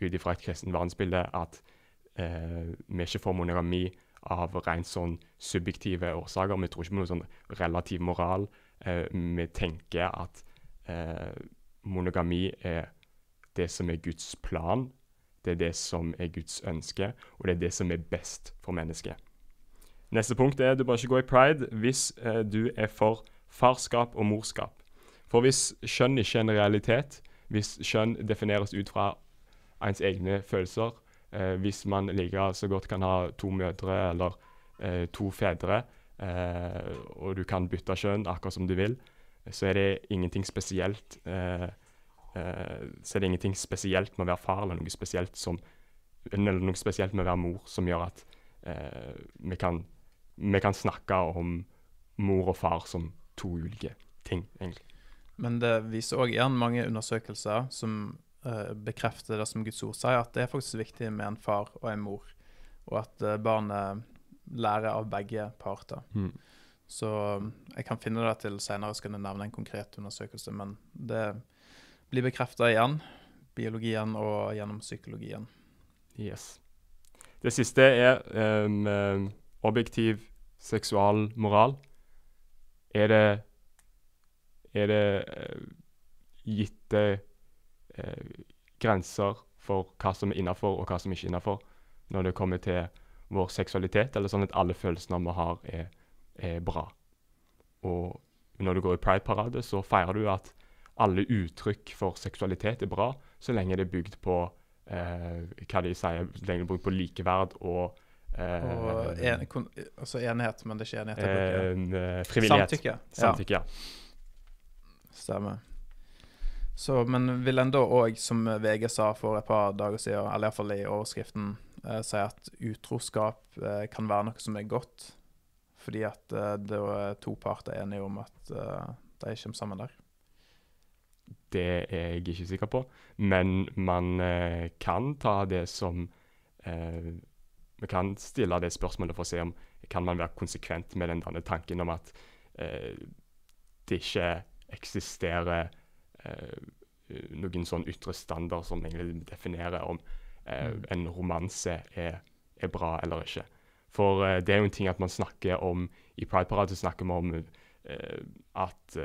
[SPEAKER 1] ut ifra et kristent verdensbilde, at eh, vi ikke får monogami av rent sånn subjektive årsaker. Vi tror ikke på noe sånn relativ moral. Eh, vi tenker at eh, monogami er det som er Guds plan. Det er det som er Guds ønske, og det er det som er best for mennesket. Neste punkt er du bør ikke gå i pride hvis eh, du er for farskap og morskap. For hvis kjønn ikke er en realitet, hvis kjønn defineres ut fra ens egne følelser, eh, hvis man like så godt kan ha to mødre eller eh, to fedre, eh, og du kan bytte kjønn akkurat som du vil, så er det ingenting spesielt eh, så er det ingenting spesielt med å være far, eller noe spesielt, som, eller noe spesielt med å være mor som gjør at eh, vi, kan, vi kan snakke om mor og far som to ulike ting, egentlig.
[SPEAKER 2] Men det viser òg igjen mange undersøkelser som eh, bekrefter det som Guds ord sier, at det er faktisk viktig med en far og en mor, og at eh, barnet lærer av begge parter. Så um, jeg kan finne det til senere, skal jeg nevne en konkret undersøkelse, men det blir bekrefta igjen, biologien og gjennom psykologien.
[SPEAKER 1] Yes. Det siste er um, objektiv seksualmoral. Er det Er det uh, gitte uh, grenser for hva som er innafor, og hva som ikke er innafor, når det kommer til vår seksualitet, eller sånn at alle følelsene vi har, er, er bra? Og når du går i pride-parade, så feirer du at alle uttrykk for seksualitet er bra, så lenge det er bygd på eh, hva de sier, så lenge det er bygd på likeverd og eh,
[SPEAKER 2] Og en, kon, altså enighet, men det er ikke enighet. er
[SPEAKER 1] eh, frivillighet.
[SPEAKER 2] Samtykke.
[SPEAKER 1] Samtykke, ja.
[SPEAKER 2] Stemmer. Så, men vil en da òg, som VG sa for et par dager siden, eller iallfall i overskriften, eh, si at utroskap eh, kan være noe som er godt? Fordi at eh, det er to parter enige om at eh, de kommer sammen der.
[SPEAKER 1] Det er jeg ikke sikker på, men man eh, kan ta det som eh, Vi kan stille det spørsmålet for å se om kan man være konsekvent med den denne tanken om at eh, det ikke eksisterer eh, noen sånn ytre standard som egentlig definerer om eh,
[SPEAKER 2] Mm.
[SPEAKER 1] en romanse er, er bra eller ikke. For eh, det er jo en ting at man snakker om I Pride-paradet snakker vi om at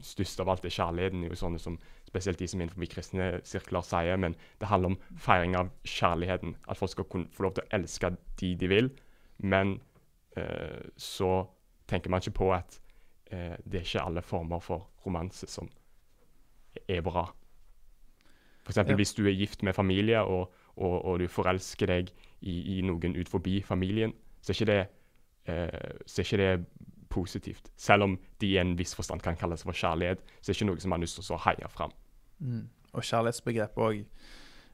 [SPEAKER 1] uh, størst av alt er kjærligheten. jo sånne som Spesielt de som innenfor kristne sirkler sier. Men det handler om feiring av kjærligheten. At folk skal kunne få lov til å elske de de vil. Men eh, så tenker man ikke på at eh, det er ikke alle former for romanse som er bra. Eksempel
[SPEAKER 2] Ja.
[SPEAKER 1] hvis du er gift med familie, og, og, og du forelsker deg i, i noen ut forbi familien, så er ikke det, eh, så er ikke det positivt. Selv om de i en viss forstand kan kalles for kjærlighet, så er det ikke noe som man har lyst til å så heie fram.
[SPEAKER 2] Mm. Og kjærlighetsbegrep òg.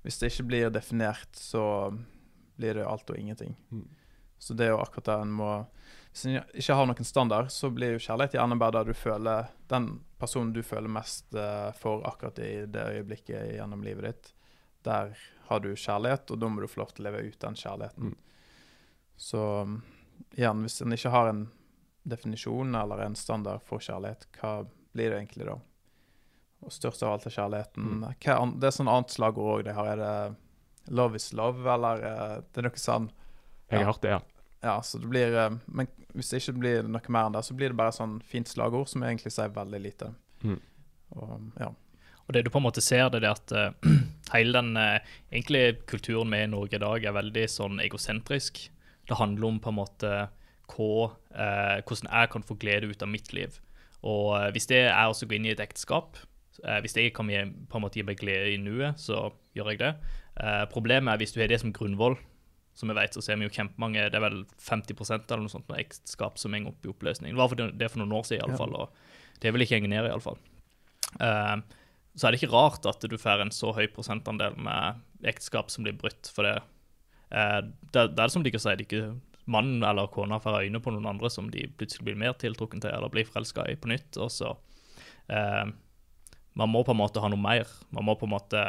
[SPEAKER 2] Hvis det ikke blir definert, så blir det alt og ingenting.
[SPEAKER 1] Mm.
[SPEAKER 2] Så det er jo akkurat det en må Hvis en ikke har noen standard, så blir jo kjærlighet gjerne bare der du føler den personen du føler mest eh, for akkurat i det øyeblikket gjennom livet ditt. Der har du kjærlighet, og da må du få lov til å leve ut den kjærligheten.
[SPEAKER 1] Mm.
[SPEAKER 2] Så um, igjen, hvis en ikke har en definisjon eller en standard for kjærlighet, hva blir det egentlig da? Og størst av alt er kjærligheten.
[SPEAKER 1] Mm.
[SPEAKER 2] Hva, an- det er sånn annet slagord òg de har. Er det 'love is love', eller eh, det er noe sånn
[SPEAKER 1] Jeg har hørt det, ja.
[SPEAKER 2] Ja, så det blir eh, Men hvis det ikke blir noe mer enn det, så blir det bare sånn fint slagord som egentlig sier veldig lite.
[SPEAKER 1] Mm.
[SPEAKER 2] Og ja.
[SPEAKER 3] Og det du på en måte ser, det er at uh, hele den uh, egentlig kulturen vi er i Norge i dag, er veldig sånn egosentrisk. Det handler om på en måte hva, eh, hvordan jeg kan få glede ut av mitt liv. Og eh, hvis det er å gå inn i et ekteskap, eh, hvis jeg kan gi, på en måte gi meg glede i nuet, så gjør jeg det. Eh, problemet er hvis du har det som grunnvoll, som vi vet, så ser vi jo kjempemange, det er vel 50% eller noe sånt med ekteskap som henger opp i oppløsning. Det var for det for noen år siden i alle
[SPEAKER 2] Ja.
[SPEAKER 3] fall, og det vil ikke henge ned i alle fall. Eh, så er det ikke rart at du får en så høy prosentandel med ekteskap som blir brutt. For det, eh, det, det er det som de kan si, det er ikke mannen eller kona får øyne på noen andre som de plutselig blir mer tiltrukken til eller blir forelska i på nytt. Og så eh, Man må på en måte ha noe mer. Man må på en måte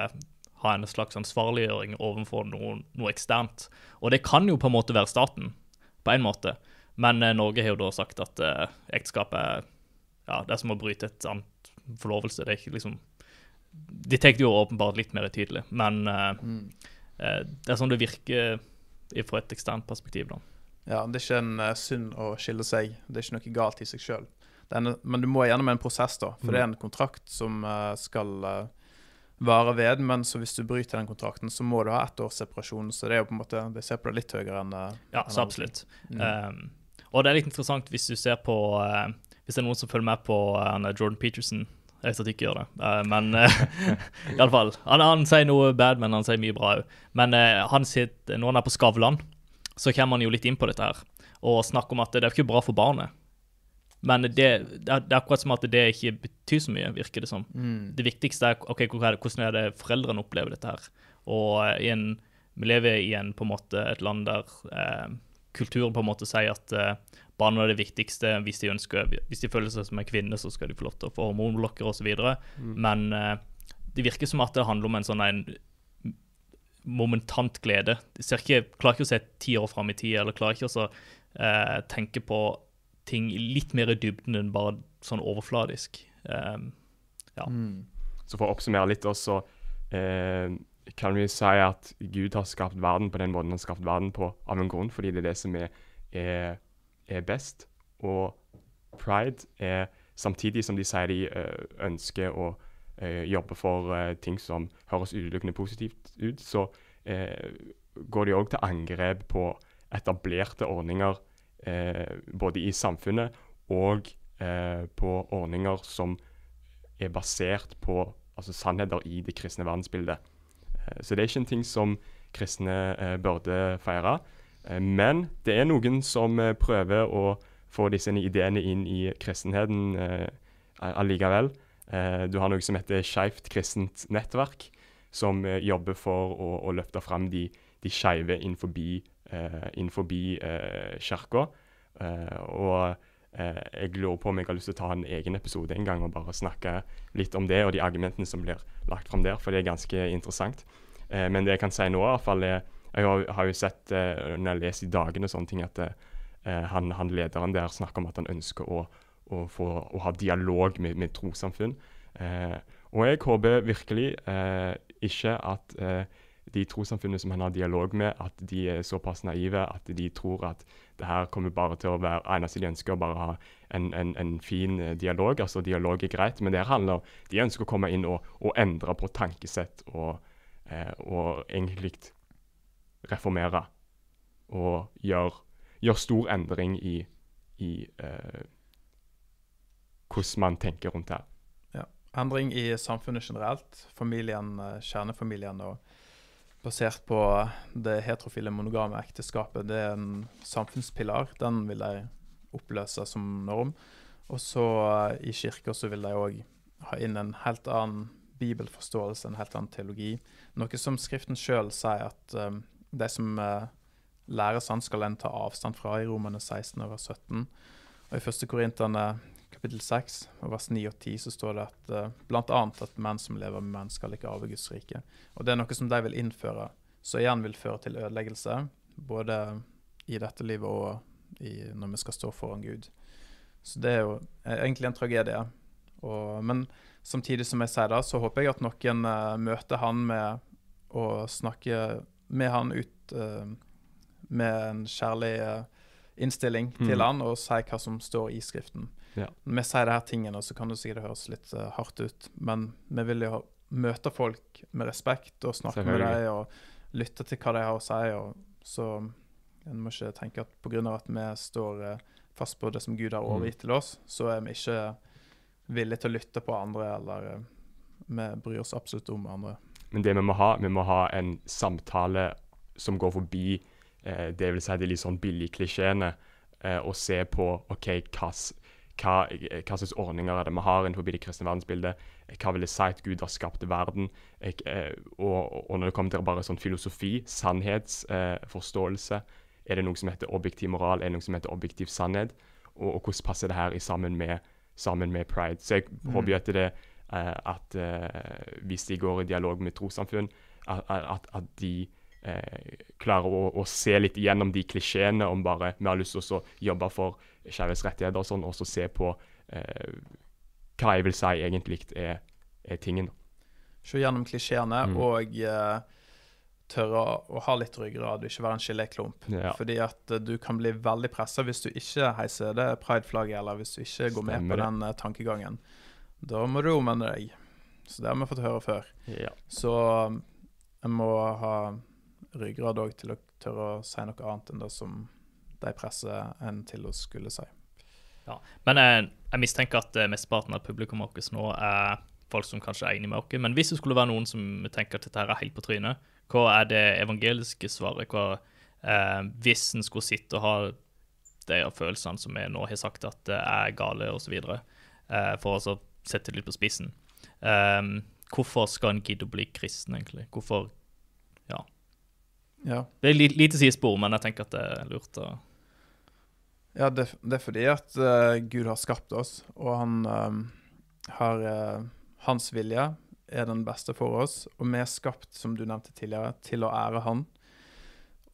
[SPEAKER 3] ha en slags ansvarliggjøring overfor noe, noe eksternt. Og det kan jo på en måte være staten, på en måte. Men eh, Norge har jo da sagt at eh, ekteskap er ja, det er som å bryte et annet forlovelse. Det er ikke liksom De tar det jo åpenbart litt mer tydelig, men eh,
[SPEAKER 2] Mm.
[SPEAKER 3] eh, det er sånn det virker fra et eksternt perspektiv. da.
[SPEAKER 2] Ja, det er ikke en uh, synd å skille seg. Det er ikke noe galt i seg sjøl. Men du må gjennom en prosess, da. For det er en kontrakt som uh, skal uh, vare ved. Men så hvis du bryter den kontrakten, så må du ha ett års separasjon. Så det er jo på en måte De ser på det litt høyere enn
[SPEAKER 3] Ja, så absolutt.
[SPEAKER 2] Mm.
[SPEAKER 3] Um, og det er litt interessant hvis du ser på Hvis det er noen som følger med på Jordan Peterson Jeg vet at de ikke gjør det, uh, men uh, iallfall. Han, han sier noe bad, men han sier mye bra òg. Men uh, han sitter, når han er på Skavlan, så kommer han jo litt inn på dette her. Og snakker om at det er ikke bra for barnet. Men det, det, er, det er akkurat som at det ikke betyr så mye, virker det som.
[SPEAKER 2] Mm.
[SPEAKER 3] Det viktigste er ok, hvordan er det foreldrene opplever dette her. Og eh, i en, vi lever i en, på en måte, et land der eh, kulturen på en måte sier at eh, barna er det viktigste. Hvis de ønsker, hvis de føler seg som en kvinne, så skal de få lov til å få hormonblokker osv.
[SPEAKER 1] Mm.
[SPEAKER 3] Men eh, det virker som at det handler om en sånn en momentant glede. Jeg ikke, klarer ikke å se ti år fram i tid, eller klarer ikke å eh, tenke på ting litt mer i dybden enn bare sånn overfladisk. Um, Ja.
[SPEAKER 2] Mm.
[SPEAKER 1] Så for å oppsummere litt også, eh, kan vi si at Gud har skapt verden på den måten han har skapt verden på av en grunn, fordi det er det som er, er, er best. Og pride er samtidig som de sier de eh, ønsker å eh, jobber for eh, ting som høres utelukkende positivt ut, så eh, går de òg til angrep på etablerte ordninger både i samfunnet og på ordninger som er basert på altså, sannheter i det kristne verdensbildet. Så det er ikke en ting som kristne burde feire. Men det er noen som prøver å få disse ideene inn i kristenheten allikevel. Eh, du har noe som heter Skeivt kristent nettverk, som eh, jobber for å, å løfte fram de, de skeive innenfor eh, innenfor, kirka. Og jeg lurer på om jeg har lyst til å ta en egen episode en gang og bare snakke litt om det og de argumentene som blir lagt fram der, for det er ganske interessant. Men det jeg kan si nå, i hvert fall er Jeg har, jo sett når jeg leser i dagene sånne ting, at han, han lederen der snakker om at han ønsker å, å, for å ha dialog med, med trossamfunn. Eh, Og jeg håper virkelig eh, ikke at eh, de trossamfunnene som han har dialog med, at de er såpass naive at de tror at det her kommer bare til å være eneste de ønsker å bare ha en, en, en fin eh, dialog. Altså dialog er greit, men det handler de ønsker å komme inn og, og endre på tankesett og, eh, og egentlig reformere. Og gjøre gjør stor endring i, i eh, hvordan man tenker rundt det.
[SPEAKER 2] Ja. Endring i samfunnet generelt. Familien, eh, kjernefamilien og basert på det heterofile monogame ekteskapet. Det er en samfunnspilar. Den vil de oppløse som norm. Og så eh, i kirka så vil de òg ha inn en helt annen bibelforståelse, en helt annen teologi. Noe som Skriften sjøl sier at um, de som uh, lærer sånn, skal en ta avstand fra i Romane 16 over 17. Og i 1. Korinterne kapittel 6 vers 9 og 10 så står det at uh, blant annet at menn som lever med menn, skal ikke arve Guds rike. Og det er noe som de vil innføre, så igjen vil føre til ødeleggelse. Både i dette livet og i, når vi skal stå foran Gud. Så det er jo egentlig en tragedie. Og, men samtidig som jeg sier det, så håper jeg at noen uh, møter han med å snakke med han ut uh, med en kjærlig uh, innstilling
[SPEAKER 1] Mm.
[SPEAKER 2] til han, og si hva som står i Skriften.
[SPEAKER 1] Ja.
[SPEAKER 2] Sier disse tingene, så kan det sikkert høres litt uh, hardt ut, men vi vil jo møte folk med respekt og snakke med dem og lytte til hva de har å si. Og, så en må ikke tenke at pga. at vi står uh, fast på det som Gud har
[SPEAKER 1] Mm.
[SPEAKER 2] overgitt til oss, så er vi ikke villige til å lytte på andre, eller uh, vi bryr oss absolutt om andre.
[SPEAKER 1] Men det vi må ha, vi må ha en samtale som går forbi eh, det vil si de litt sånn billige klisjeene, og se på OK, hva, hva, eh, hva slags ordninger er det vi har innenfor det kristne verdensbildet? Eh, Hva vil det si at Gud har skapt verden? Eh, og, og når det kommer til bare sånn filosofi, sannhetsforståelse, er det noe som heter objektiv moral, er det noe som heter objektiv sannhet? Og, og hvordan passer det her i sammen med, sammen med pride? Så jeg
[SPEAKER 2] Mm.
[SPEAKER 1] håper jo at det at hvis de går i dialog med trossamfunn, at, at, at de eh, klarer å, å se litt igjennom de klisjeene om bare vi har lyst til å jobbe for skeives rettigheter og sånn, og så se på eh, hva jeg vil si egentlig er, er tingen.
[SPEAKER 2] Se gjennom klisjeene
[SPEAKER 1] Mm.
[SPEAKER 2] og uh, tørre å ha litt ryggrad, ikke være en geléklump.
[SPEAKER 1] Ja.
[SPEAKER 2] Fordi at eh, du kan bli veldig pressa hvis du ikke heiser det pride-flagget, eller hvis du ikke går med på
[SPEAKER 1] det.
[SPEAKER 2] den eh, tankegangen. Da må du omvende deg. Så det har vi fått høre før.
[SPEAKER 1] Ja.
[SPEAKER 2] Så en må ha ryggrad òg til å tørre å si noe annet enn det som de presser en til å skulle si.
[SPEAKER 3] Ja, Men jeg, jeg mistenker at eh, mesteparten av publikum vårt nå er folk som kanskje er enig med oss. Men hvis det skulle være noen som tenker at dette her er helt på trynet, hva er det evangeliske svaret? Hva, eh, hvis en skulle sitte og ha de følelsene som vi nå har sagt at det er gale, osv., eh, for å sette det litt på spissen. Eh, hvorfor skal en gidde å bli kristen, egentlig? Hvorfor
[SPEAKER 2] Ja,
[SPEAKER 3] Det er li lite sidespor, men jeg tenker at det er lurt å
[SPEAKER 2] ja det, det er fordi at uh, Gud har skapt oss, og han eh, har uh, Hans vilje er den beste for oss, og vi er skapt, som du nevnte tidligere, til å ære Han.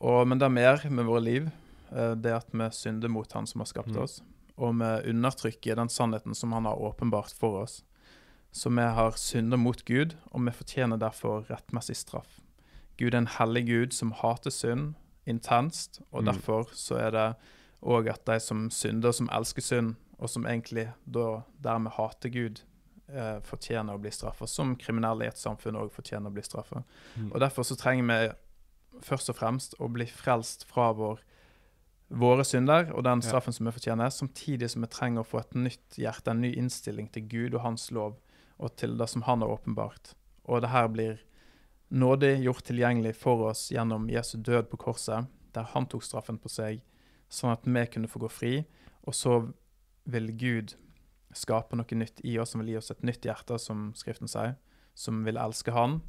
[SPEAKER 2] Og, men det er mer med våre liv, Uh, det at vi synder mot Han som har skapt
[SPEAKER 1] Mm.
[SPEAKER 2] oss, og vi undertrykker den sannheten som Han har åpenbart for oss. Så vi har synder mot Gud, og vi fortjener derfor rettmessig straff. Gud er en hellig Gud som hater synd intenst, og
[SPEAKER 1] Mm.
[SPEAKER 2] derfor så er det òg at de som synder, som elsker synd, og som egentlig da dermed hater Gud, eh, fortjener å bli straffa, som kriminelle i et samfunn òg fortjener å bli straffa.
[SPEAKER 1] Mm.
[SPEAKER 2] Og derfor så trenger vi først og fremst å bli frelst fra vår, våre synder og den
[SPEAKER 1] Ja.
[SPEAKER 2] straffen som vi fortjener, samtidig som vi trenger å få et nytt hjerte, en ny innstilling til Gud og Hans lov, og til det som Han har åpenbart. Og det her blir nådig gjort tilgjengelig for oss gjennom Jesu død på korset, der Han tok straffen på seg, sånn at vi kunne få gå fri. Og så vil Gud skape noe nytt i oss, som vil gi oss et nytt hjerte, som Skriften sier, som vil elske Han.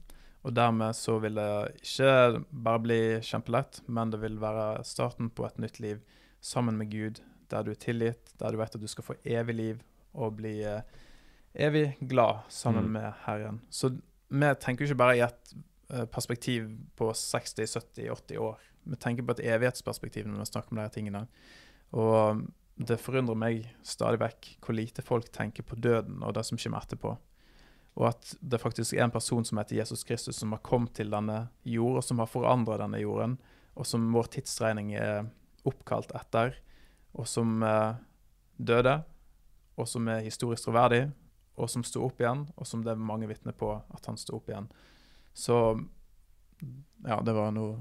[SPEAKER 2] Og dermed så vil det ikke bare bli kjempelett, men det vil være starten på et nytt liv sammen med Gud, der du er tilgitt, der du vet at du skal få evig liv og bli eh, evig glad sammen
[SPEAKER 1] Mm.
[SPEAKER 2] med Herren. Så vi tenker ikke bare i et eh, perspektiv på 60, 70, 80 år. Vi tenker på et evighetsperspektiv når vi snakker om her tingene. Og det forundrer meg stadig vekk hvor lite folk tenker på døden og det som kommer etterpå. og at det faktisk er en person som heter Jesus Kristus, som har kommet til denne jord, og som har forandra denne jorden, og som vår tidsregning er oppkalt etter, og som eh, døde, og som er historisk troverdig, og som sto opp igjen, og som det er mange vitner på at han sto opp igjen. Så ja, det var noe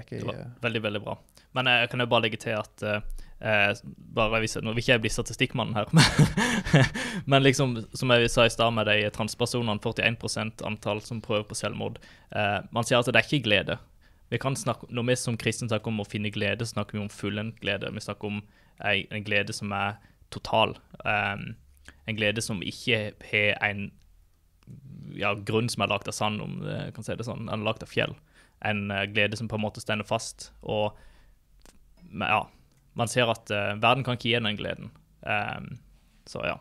[SPEAKER 2] gikk
[SPEAKER 3] Det var
[SPEAKER 2] eh,
[SPEAKER 3] veldig, veldig bra. Men jeg kan jo bare legge til at eh, eh, bare hvis, Nå vil ikke jeg bli statistikkmannen her, men liksom, som jeg sa i stad med de transpersonene, 41% antall som prøver på selvmord eh, Man sier at det er ikke glede. Vi kan snakke, Når vi som kristne snakker om å finne glede, snakker vi om fullendt glede. Vi snakker om en, en glede som er total. Eh, en glede som ikke har en ja, grunn som er lagd av sand, om jeg kan si det sånn. Den er lagd av fjell. En eh, glede som på en måte stender fast. Og ja, man ser at uh, verden kan ikke gi den gleden. Um, så ja.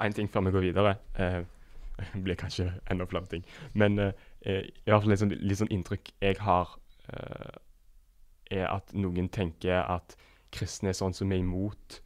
[SPEAKER 1] En ting før vi går videre. Uh, blir kanskje enda flere ting. Men eh, i hvert fall litt sånn, litt sånn inntrykk jeg har, uh, er at noen tenker at kristne er sånn som er imot,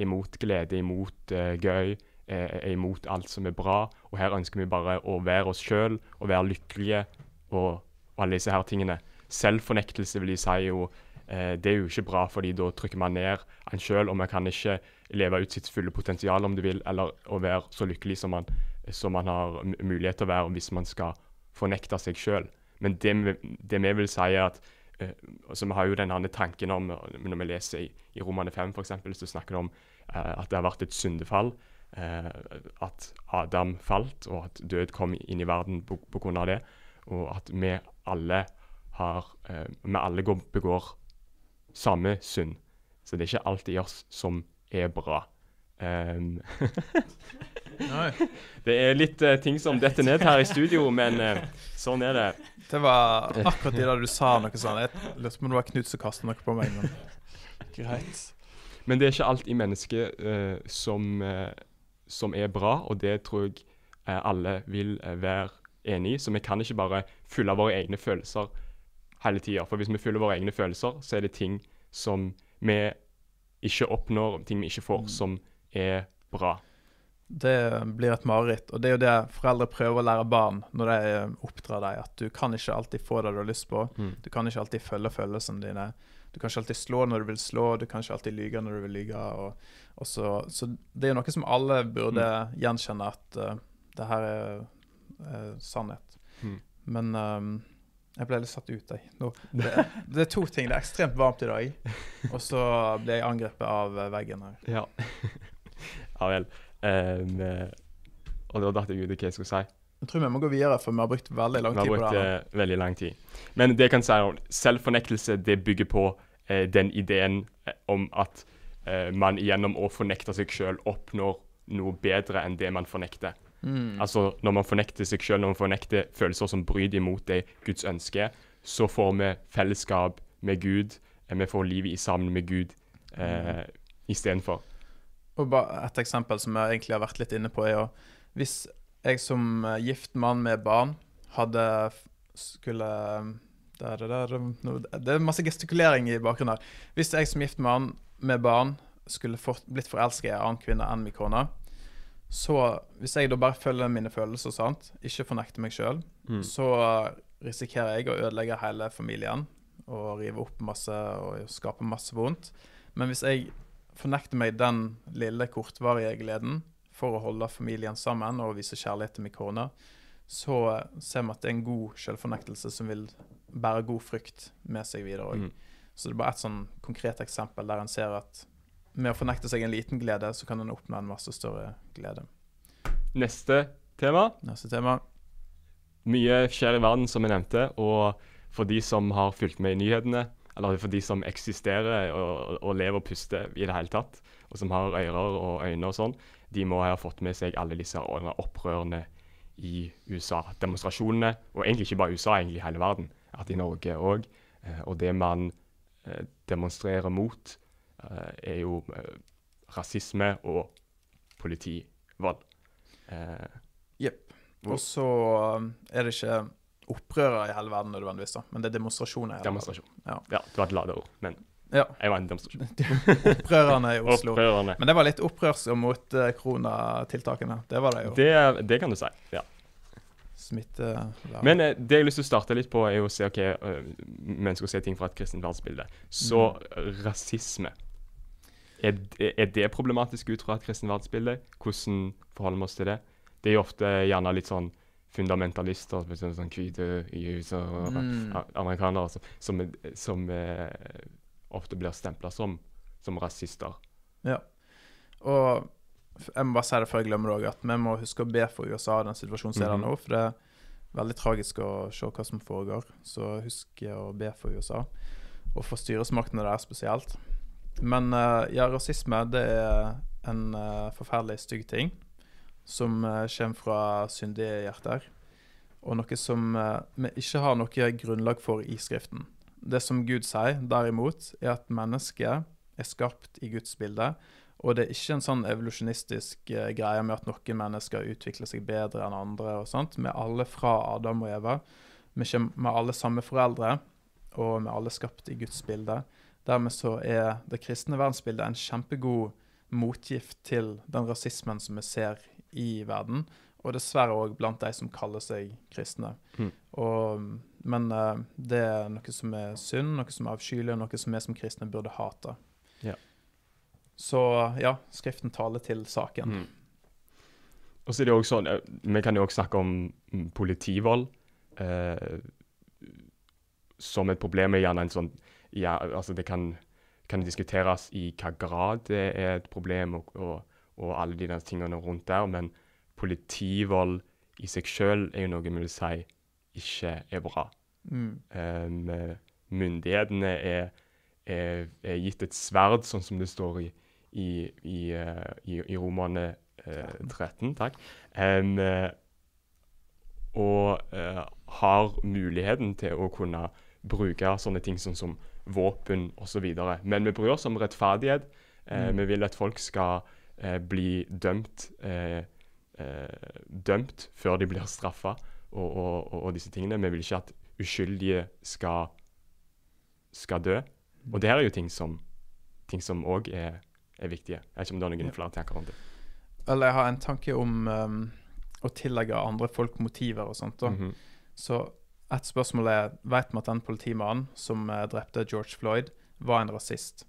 [SPEAKER 1] imot glede, imot gøy, er, imot alt som er bra. Og her ønsker vi bare å være oss sjøl og være lykkelige og alle disse her tingene. Selvfornektelse vil jeg si jo eh, det er jo ikke bra, fordi da trykker man ned en sjøl, og man kan ikke leve ut sitt fulle potensial om du vil, eller å være så lykkelig som man, som man har mulighet til å være hvis man skal fornekte seg sjøl. Men det, vi- det vi vil si, er at eh, altså Vi har jo denne tanken om, når vi leser i, i Romane 5 f.eks., så snakker det om eh, at det har vært et syndefall. Eh, at Adam falt, og at død kom inn i verden pga. det. Og at vi alle har eh, Vi alle går, begår samme synd. Så det er ikke alt i oss som er bra.
[SPEAKER 2] Um,
[SPEAKER 1] det er litt uh, ting som detter ned her i studio, men uh, sånn er det.
[SPEAKER 2] Det var akkurat det da du sa noe sånt. Jeg lurte på om det var Knut som kastet noe på meg, men greit.
[SPEAKER 1] Men det er ikke alt i mennesket uh, som, som er bra, og det tror jeg alle vil være enig i. Så vi kan ikke bare fylle våre egne følelser hele tida. For hvis vi fyller våre egne følelser, så er det ting som vi ikke oppnår, ting vi ikke får, som er bra.
[SPEAKER 2] Det blir et mareritt. Og det er jo det foreldre prøver å lære barn når de eh, oppdrar dem, at du kan ikke alltid få det du har lyst på.
[SPEAKER 1] Mm.
[SPEAKER 2] Du kan ikke alltid følge følelsene dine. Du kan ikke alltid slå når du vil slå, du kan ikke alltid lyge når du vil lyge. Og, og så, så det er noe som alle burde gjenkjenne, at uh, det her er eh, sannhet.
[SPEAKER 1] Mm.
[SPEAKER 2] Men um, jeg ble litt satt ut, jeg. Nå, det, det er to ting. Det er ekstremt varmt i dag, og så ble jeg angrepet av eh, veggen her.
[SPEAKER 1] Ja. ja vel. Um, og da datt jeg ut hva jeg skulle si.
[SPEAKER 2] Jeg tror vi må gå videre, for vi har brukt veldig lang
[SPEAKER 1] Vi har
[SPEAKER 2] tid på
[SPEAKER 1] brukt
[SPEAKER 2] det. her.
[SPEAKER 1] eh, veldig lang tid. Men det jeg kan si om selvfornektelse det bygger på eh, den ideen om at eh, man gjennom å fornekte seg sjøl oppnår noe bedre enn det man fornekter.
[SPEAKER 2] Mm.
[SPEAKER 1] Altså Når man fornekter seg sjøl, når man fornekter følelser som bryter imot det Guds ønske, så får vi fellesskap med Gud. eh, Vi får livet i sammen med Gud eh, istedenfor.
[SPEAKER 2] Og Et eksempel som jeg egentlig har vært litt inne på, er jo hvis jeg som eh, gift mann med barn hadde skulle der, der, Det er masse gestikulering i bakgrunnen her. Hvis jeg som gift mann med barn skulle fort, blitt forelska i en annen kvinne enn min kone, så hvis jeg da bare følger mine følelser, sant, ikke fornekter meg sjøl,
[SPEAKER 1] Mm.
[SPEAKER 2] så risikerer jeg å ødelegge hele familien og rive opp masse og skape masse vondt. Men hvis jeg fornekter meg den lille, kortvarige gleden for å holde familien sammen og vise kjærlighet til min kone, så ser vi at det er en god selvfornektelse som vil bære god frykt med seg videre òg.
[SPEAKER 1] Mm.
[SPEAKER 2] Så det er bare et sånn konkret eksempel der en ser at med å fornekte seg en liten glede, så kan en oppnå en masse større glede.
[SPEAKER 1] Neste tema.
[SPEAKER 2] Neste tema.
[SPEAKER 1] Mye skjer i verden, som jeg nevnte. Og for de som har fulgt med i nyhetene, eller for de som eksisterer og, og lever og puster i det hele tatt, og som har ører og øyne og sånn, de må ha fått med seg alle disse opprørene i USA. Demonstrasjonene, og egentlig ikke bare USA, egentlig hele verden. At i Norge òg. Og det man eh, demonstrerer mot, eh, er jo eh, rasisme og politivold. Eh,
[SPEAKER 2] Jepp. Og så er det ikke opprørere i hele verden nødvendigvis, da, men det er demonstrasjoner. i hele verden.
[SPEAKER 1] demonstrasjon.
[SPEAKER 2] Ja.
[SPEAKER 1] ja, det var et ladeord, men
[SPEAKER 2] Ja.
[SPEAKER 1] Jeg var en demonstrasjon.
[SPEAKER 2] Opprørerne i Oslo.
[SPEAKER 1] Opprørerne.
[SPEAKER 2] Men det var litt opprørs mot eh, koronatiltakene. Det var det jo.
[SPEAKER 1] Det, det kan du si. ja.
[SPEAKER 2] Smitte ja.
[SPEAKER 1] Men eh, det jeg har lyst til å starte litt på, er å se ok, eh, mennesker ser ting fra et kristent verdensbilde. Så rasisme. Er, er det problematisk ut fra et kristent verdensbilde? Hvordan forholder vi oss til det? Det er jo ofte gjerne litt sånn fundamentalister, for sånn hvite og
[SPEAKER 2] Mm.
[SPEAKER 1] amerikanere, som, som, som eh, ofte blir stempla som, som rasister.
[SPEAKER 2] Ja. Og jeg må bare si det før jeg glemmer det òg, at vi må huske å be for USA den situasjonen som er der
[SPEAKER 1] Mhm.
[SPEAKER 2] nå. For det er veldig tragisk å se hva som foregår. Så husk å be for USA, og for styresmaktene der spesielt. Men eh, ja, rasisme det er en eh, forferdelig stygg ting som uh, kommer fra syndige hjerter. Og noe som eh, vi ikke har noe grunnlag for i Skriften. Det som Gud sier, derimot, er at mennesket er skapt i Guds bilde. Og det er ikke en sånn evolusjonistisk eh, greie med at noen mennesker utvikler seg bedre enn andre. og sånt. Vi er alle fra Adam og Eva. Vi med alle samme foreldre, og vi er alle skapt i Guds bilde. Dermed så er det kristne verdensbildet en kjempegod motgift til den rasismen som vi ser i verden, og dessverre òg blant de som kaller seg kristne.
[SPEAKER 1] Mm.
[SPEAKER 2] Og, men uh, det er noe som er synd, noe som er avskyelig, og noe som vi som kristne burde hate.
[SPEAKER 1] Ja.
[SPEAKER 2] Så ja, Skriften taler til saken.
[SPEAKER 1] Mm. Og så er det også sånn, eh, Vi kan jo også snakke om mm, politivold eh, som et problem. er gjerne en sånn, ja, altså Det kan, kan diskuteres i hva grad det er et problem, og, og, og alle de der tingene rundt der. Men politivold i seg sjøl er jo noe vi vil si ikke er bra.
[SPEAKER 2] Mm.
[SPEAKER 1] Um, eh, myndighetene er, er, er gitt et sverd, sånn som det står i, i, i, eh, i, i romerne uh, 13. Takk. Um, eh, og uh, har muligheten til å kunne bruke sånne ting sånn som våpen osv. Men vi bryr oss om rettferdighet. Eh,
[SPEAKER 2] Mm.
[SPEAKER 1] Vi vil at folk skal eh, bli dømt, eh, eh, dømt før de blir straffa, og, og, og, og disse tingene. Vi vil ikke at uskyldige skal, skal dø. Og det her er jo ting som ting som òg er, er viktige. Jeg vet ikke om du har noen
[SPEAKER 2] Ja.
[SPEAKER 1] flere tanker om det.
[SPEAKER 2] Eller jeg har en tanke om um, å tillegge andre folk motiver og sånt. da.
[SPEAKER 1] -hmm.
[SPEAKER 2] Så et spørsmål er Vet vi at den politimannen som eh, drepte George Floyd, var en rasist?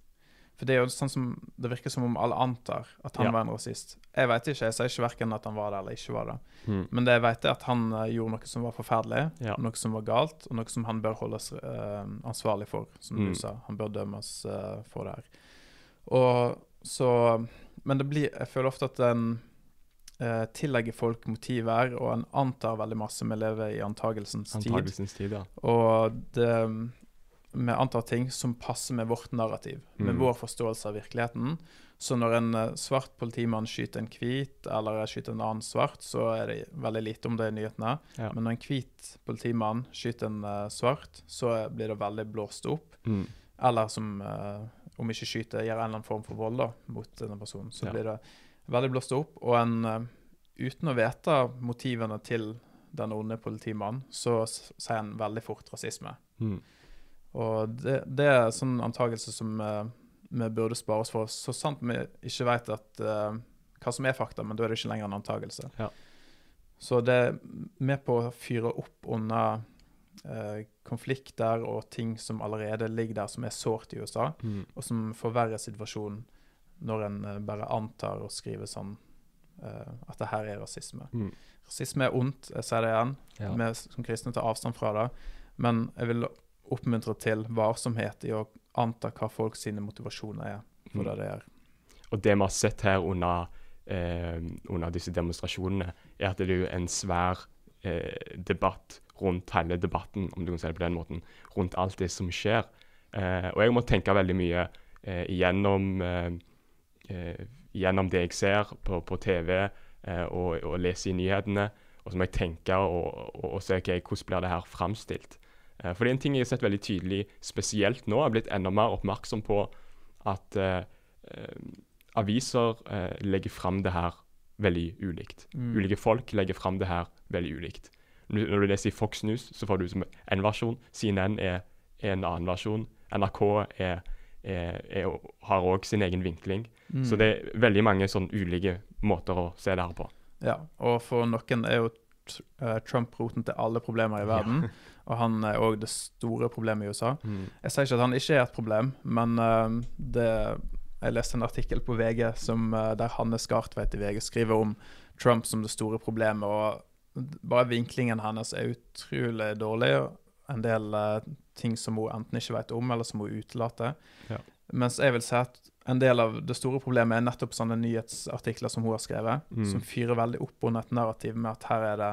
[SPEAKER 2] For det er jo sånn som Det virker som om alle antar at han
[SPEAKER 1] Ja.
[SPEAKER 2] var en rasist. Jeg vet ikke. Jeg sier ikke verken at han var det eller ikke var det.
[SPEAKER 1] Mm.
[SPEAKER 2] Men det jeg vet, er at han eh, gjorde noe som var forferdelig,
[SPEAKER 1] Ja.
[SPEAKER 2] noe som var galt, og noe som han bør holdes uh, ansvarlig for, som
[SPEAKER 1] Mm.
[SPEAKER 2] du sa. Han bør dømmes uh, for det her. Og så Men det blir Jeg føler ofte at en eh, tillegger folk motiver, og en antar veldig masse. Vi lever i antagelsens tid.
[SPEAKER 1] Antagelsens tid, ja.
[SPEAKER 2] Og det, vi antar ting som passer med vårt narrativ, med
[SPEAKER 1] Mm.
[SPEAKER 2] vår forståelse av virkeligheten. Så når en eh, svart politimann skyter en hvit, eller skyter en annen svart, så er det veldig lite om det i nyhetene.
[SPEAKER 1] Ja.
[SPEAKER 2] Men når en hvit politimann skyter en eh, svart, så blir det veldig blåst opp.
[SPEAKER 1] Mm.
[SPEAKER 2] Eller som, om ikke skyter, gjør en eller annen form for vold da, mot denne personen. Så
[SPEAKER 1] Ja.
[SPEAKER 2] blir det veldig blåst opp. Og en, eh, uten å vite motivene til den onde politimannen, så sier en veldig fort rasisme.
[SPEAKER 1] Mm.
[SPEAKER 2] Og det, det er sånn antakelse som eh, vi burde spare oss for, så sant vi ikke vet at, uh, hva som er fakta, men da er det ikke lenger en antakelse.
[SPEAKER 1] Ja.
[SPEAKER 2] Så det er med på å fyre opp under eh, konflikter og ting som allerede ligger der, som er sårt i USA,
[SPEAKER 1] Mm.
[SPEAKER 2] og som forverrer situasjonen når en eh, bare antar og skriver sånn uh, at det her er rasisme.
[SPEAKER 1] Mm.
[SPEAKER 2] Rasisme er ondt, jeg sier det igjen.
[SPEAKER 1] Ja.
[SPEAKER 2] Vi som kristne tar avstand fra det. Men jeg vil oppmuntre til varsomhet i å anta hva folk sine motivasjoner er for
[SPEAKER 1] Mm.
[SPEAKER 2] det er.
[SPEAKER 1] Og det vi har sett her under, eh, under disse demonstrasjonene, er at det er jo en svær eh, debatt rundt hele debatten, om du kan si det på den måten, rundt alt det som skjer. Eh, og jeg må tenke veldig mye eh, igjennom, gjennom det jeg ser på, på TV eh, og, og leser i nyhetene. Og så må jeg tenke og, og, og se okay, hvordan blir det her framstilt. Eh, for det er en ting jeg har sett veldig tydelig, spesielt nå, jeg har blitt enda mer oppmerksom på at eh, eh, aviser eh, legger fram det her veldig ulikt.
[SPEAKER 2] Mm.
[SPEAKER 1] Ulike folk legger fram det her veldig ulikt. Når når du leser i Fox News, så får du som en versjon. CNN er, er en annen versjon. NRK er, er, har òg sin egen vinkling.
[SPEAKER 2] Mm.
[SPEAKER 1] Så det er veldig mange sånn ulike måter å se det her på.
[SPEAKER 2] Ja, og for noen er jo eh, Trump roten til alle problemer i verden. Og han er òg det store problemet i USA. Jeg sier ikke at han ikke er et problem, men uh, det, jeg leste en artikkel på VG som, uh, der Hanne Skartveit i VG skriver om Trump som det store problemet. og Bare vinklingen hennes er utrolig dårlig. En del uh, ting som hun enten ikke vet om, eller som hun utelater.
[SPEAKER 1] Ja.
[SPEAKER 2] Mens jeg vil si at en del av det store problemet er nettopp sånne nyhetsartikler som hun har skrevet,
[SPEAKER 1] Mm.
[SPEAKER 2] som fyrer veldig opp under et narrativ med at her er det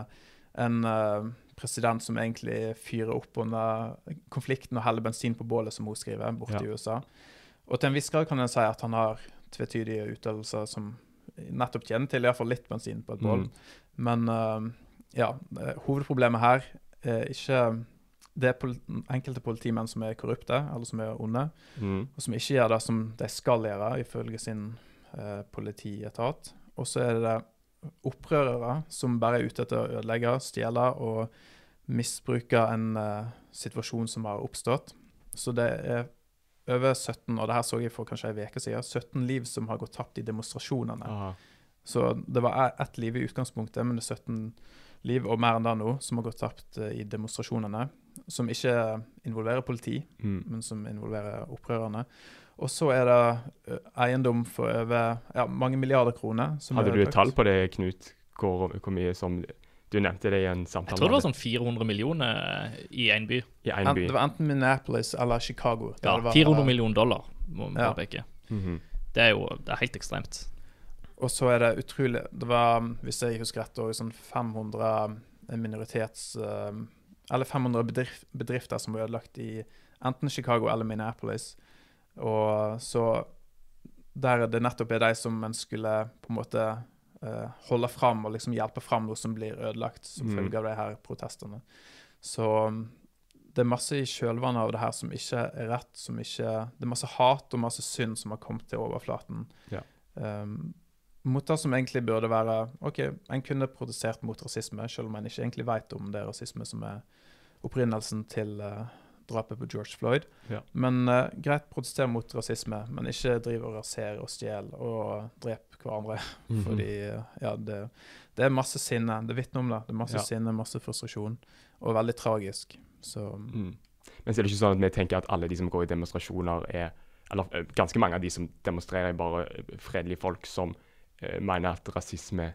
[SPEAKER 2] en uh, president som egentlig fyrer opp under konflikten og heller bensin på bålet, som hun skriver, borte
[SPEAKER 1] Ja.
[SPEAKER 2] i USA. Og til en viss grad kan en si at han har tvetydige uttalelser som nettopp tjener til iallfall litt bensin på et bål.
[SPEAKER 1] Mm.
[SPEAKER 2] Men uh, ja, eh, hovedproblemet her er ikke det er enkelte politimenn som er korrupte, eller som er onde,
[SPEAKER 1] Mm.
[SPEAKER 2] og som ikke gjør det som de skal gjøre, ifølge sin eh, politietat. Og så er det opprørere som bare er ute etter å ødelegge, stjele og misbruke en eh, situasjon som har oppstått. Så det er over 17, og det her så jeg for kanskje en uke siden, 17 liv som har gått tapt i demonstrasjonene.
[SPEAKER 1] Aha.
[SPEAKER 2] Så det var e- ett liv i utgangspunktet, men det er 17 liv, og mer enn det nå, som har gått tapt eh, i demonstrasjonene. Som ikke involverer politi,
[SPEAKER 1] mm.
[SPEAKER 2] men som involverer opprørerne. Og så er det eiendom for over ja, mange milliarder kroner. som
[SPEAKER 1] Hadde du et tall på det, Knut? Hvor, hvor mye som Du nevnte det i en samtale.
[SPEAKER 3] Jeg tror det var sånn 400 millioner i én by.
[SPEAKER 1] i
[SPEAKER 2] En,
[SPEAKER 1] by.
[SPEAKER 2] det var enten Minneapolis eller Chicago.
[SPEAKER 3] Ja,
[SPEAKER 2] var-
[SPEAKER 3] 400 millioner dollar, må vi
[SPEAKER 2] Ja.
[SPEAKER 3] påpeke.
[SPEAKER 1] Mhm.
[SPEAKER 3] Det er jo det er helt ekstremt.
[SPEAKER 2] Og så er det utrolig Det var, hvis jeg husker rett, sånn 500 minoritets... ø, Eller 500 bedrif bedrifter som var ødelagt i enten Chicago eller Minneapolis. Og så Der det nettopp er de som en skulle på en måte uh, holde fram og liksom hjelpe fram noe som blir ødelagt som
[SPEAKER 1] Mm.
[SPEAKER 2] følge av de her protestene. Så det er masse i kjølvannet av det her som ikke er rett, som ikke Det er masse hat og masse synd som har kommet til overflaten.
[SPEAKER 1] Ja.
[SPEAKER 2] Um, mot det som egentlig burde være OK, en kunne protestert mot rasisme, selv om en ikke egentlig vet om det er rasisme som er opprinnelsen til eh, drapet på George Floyd.
[SPEAKER 1] Ja.
[SPEAKER 2] Men uh, greit, protester mot rasisme, men ikke driv og raser og stjel og drep hverandre.
[SPEAKER 1] Mhm.
[SPEAKER 2] Fordi eh, ja, det, det er masse sinne. Det vitner om det. Det er masse
[SPEAKER 1] Ja.
[SPEAKER 2] sinne, masse frustrasjon, og veldig tragisk. Så
[SPEAKER 1] Mm. Men så er det ikke sånn at vi tenker at alle de som går i demonstrasjoner, er Eller ganske mange av de som demonstrerer, er bare fredelige folk som uh, mener at rasisme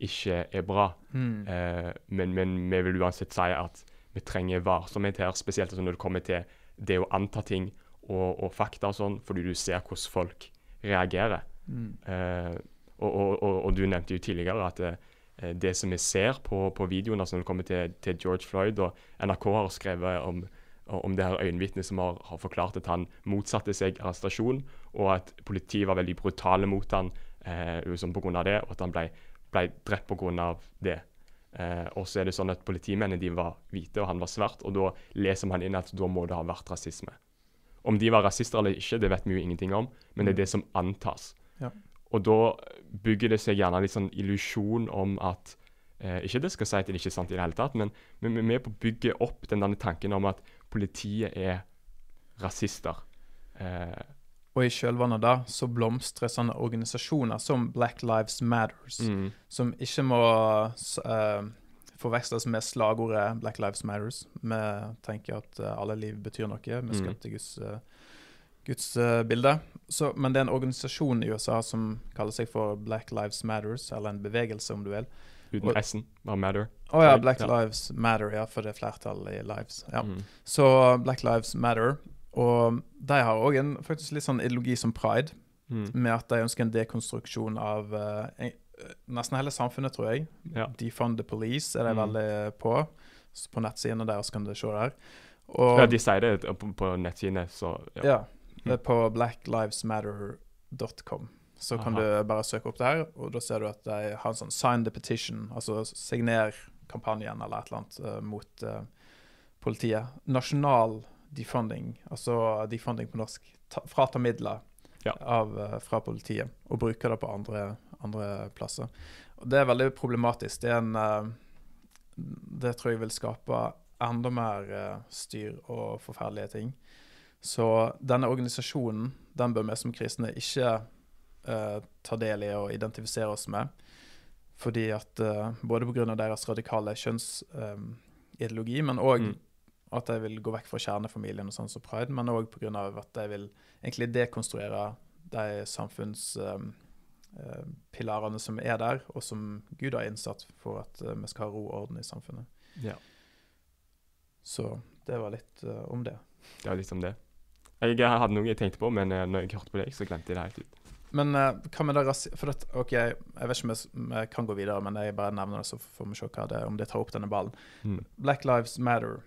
[SPEAKER 1] ikke er bra.
[SPEAKER 2] mm.
[SPEAKER 1] Uh, men, men vi vil uansett si at vi trenger varsomhet her, spesielt altså når det kommer til det å anta ting og, og fakta og sånn, fordi du ser hvordan folk reagerer.
[SPEAKER 2] Mm.
[SPEAKER 1] Eh, og, og, og, du nevnte jo tidligere at det, det som vi ser på, på videoen altså når det kommer til, til George Floyd, og NRK har skrevet om, om det her øyenvitnet som har, har forklart at han motsatte seg arrestasjon, og at politiet var veldig brutale mot han eh, liksom på grunn av det, og at han ble, ble drept av det. Eh, og så er det sånn at Politimennene de var hvite, og han var svart, og da leser man inn at da må det ha vært rasisme. Om de var rasister eller ikke, det vet vi jo ingenting om, men det er det som antas.
[SPEAKER 2] Ja.
[SPEAKER 1] Og da bygger det seg gjerne litt sånn illusjon om at eh, Ikke det skal si at det ikke er sant i det hele tatt, men vi er med på å bygge opp den tanken om at politiet er rasister. Eh,
[SPEAKER 2] Og i kjølvannet da så blomstrer sånne organisasjoner som Black Lives Matters,
[SPEAKER 1] mm,
[SPEAKER 2] som ikke må eh, forveksles med slagordet Black Lives Matters. Vi tenker at uh, alle liv betyr noe. Vi skal til Guds, uh, Guds bilde. Så, men det er en organisasjon i USA som kaller seg for Black Lives Matters, eller en bevegelse, om du vil.
[SPEAKER 1] uten
[SPEAKER 2] Og-
[SPEAKER 1] S-en, matter.
[SPEAKER 2] Å ja, Black
[SPEAKER 1] ja.
[SPEAKER 2] Lives Matter, ja, for det er flertall i lives. Ja.
[SPEAKER 1] Mm.
[SPEAKER 2] Så Black Lives Matter. Og de har òg en faktisk litt sånn ideologi som pride,
[SPEAKER 1] Mm.
[SPEAKER 2] med at de ønsker en dekonstruksjon av eh, nesten hele samfunnet, tror jeg.
[SPEAKER 1] Ja.
[SPEAKER 2] Defund the police er de
[SPEAKER 1] Mm.
[SPEAKER 2] veldig på. Så på nettsidene deres kan du se der. Og
[SPEAKER 1] ja, de sier det på, på nettsidene, så ja.
[SPEAKER 2] ja, det er på blacklivesmatter.com. Så kan
[SPEAKER 1] Aha.
[SPEAKER 2] du bare søke opp det her, og da ser du at de har en sånn sign the petition, altså signer kampanjen eller et eller annet uh, mot uh, politiet. Nasjonal defunding, altså defunding på norsk, ta, frata midler
[SPEAKER 1] Ja.
[SPEAKER 2] av, eh, fra politiet og bruke det på andre, andre plasser. Og det er veldig problematisk. Det en eh, Det tror jeg vil skape enda mer eh, styr og forferdelige ting. Så denne organisasjonen den bør vi som kristne ikke uh, ta del i og identifisere oss med. Fordi at uh, Både pga. deres radikale kjønnsideologi, men òg
[SPEAKER 1] Mm.
[SPEAKER 2] At jeg vil gå vekk fra kjernefamilien og sånn som pride, men òg pga. at jeg vil egentlig dekonstruere de samfunnspilarene som er der, og som Gud har innsatt for at eh, vi skal ha ro og orden i samfunnet.
[SPEAKER 1] Ja.
[SPEAKER 2] Så det var litt eh, om det.
[SPEAKER 1] Det var litt om det. Jeg hadde noe jeg tenkte på, men eh, når jeg hørte på deg, så glemte jeg det helt ut.
[SPEAKER 2] Men hva med det. For at, OK, jeg vet ikke om jeg kan gå videre, men jeg bare nevner det, så får vi se hva det, om det tar opp denne ballen.
[SPEAKER 1] Mm.
[SPEAKER 2] Black Lives Matter,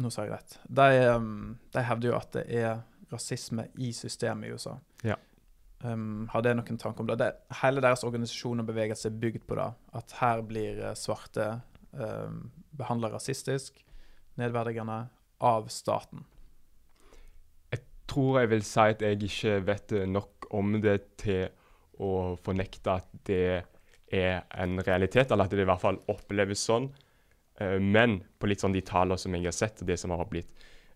[SPEAKER 2] nå sa jeg rett, de, um, de hevder jo at det er rasisme i systemet i USA.
[SPEAKER 1] Ja.
[SPEAKER 2] Um, har det noen tanke om det? det? Hele deres organisasjon og bevegelse er bygd på det. At her blir eh, svarte um, behandla rasistisk, nedverdigende, av staten.
[SPEAKER 1] Jeg tror jeg vil si at jeg ikke vet nok om det til å fornekte at det er en realitet, eller at det i hvert fall oppleves sånn. Eh, Men på litt sånn de taler som jeg har sett, og det som har blitt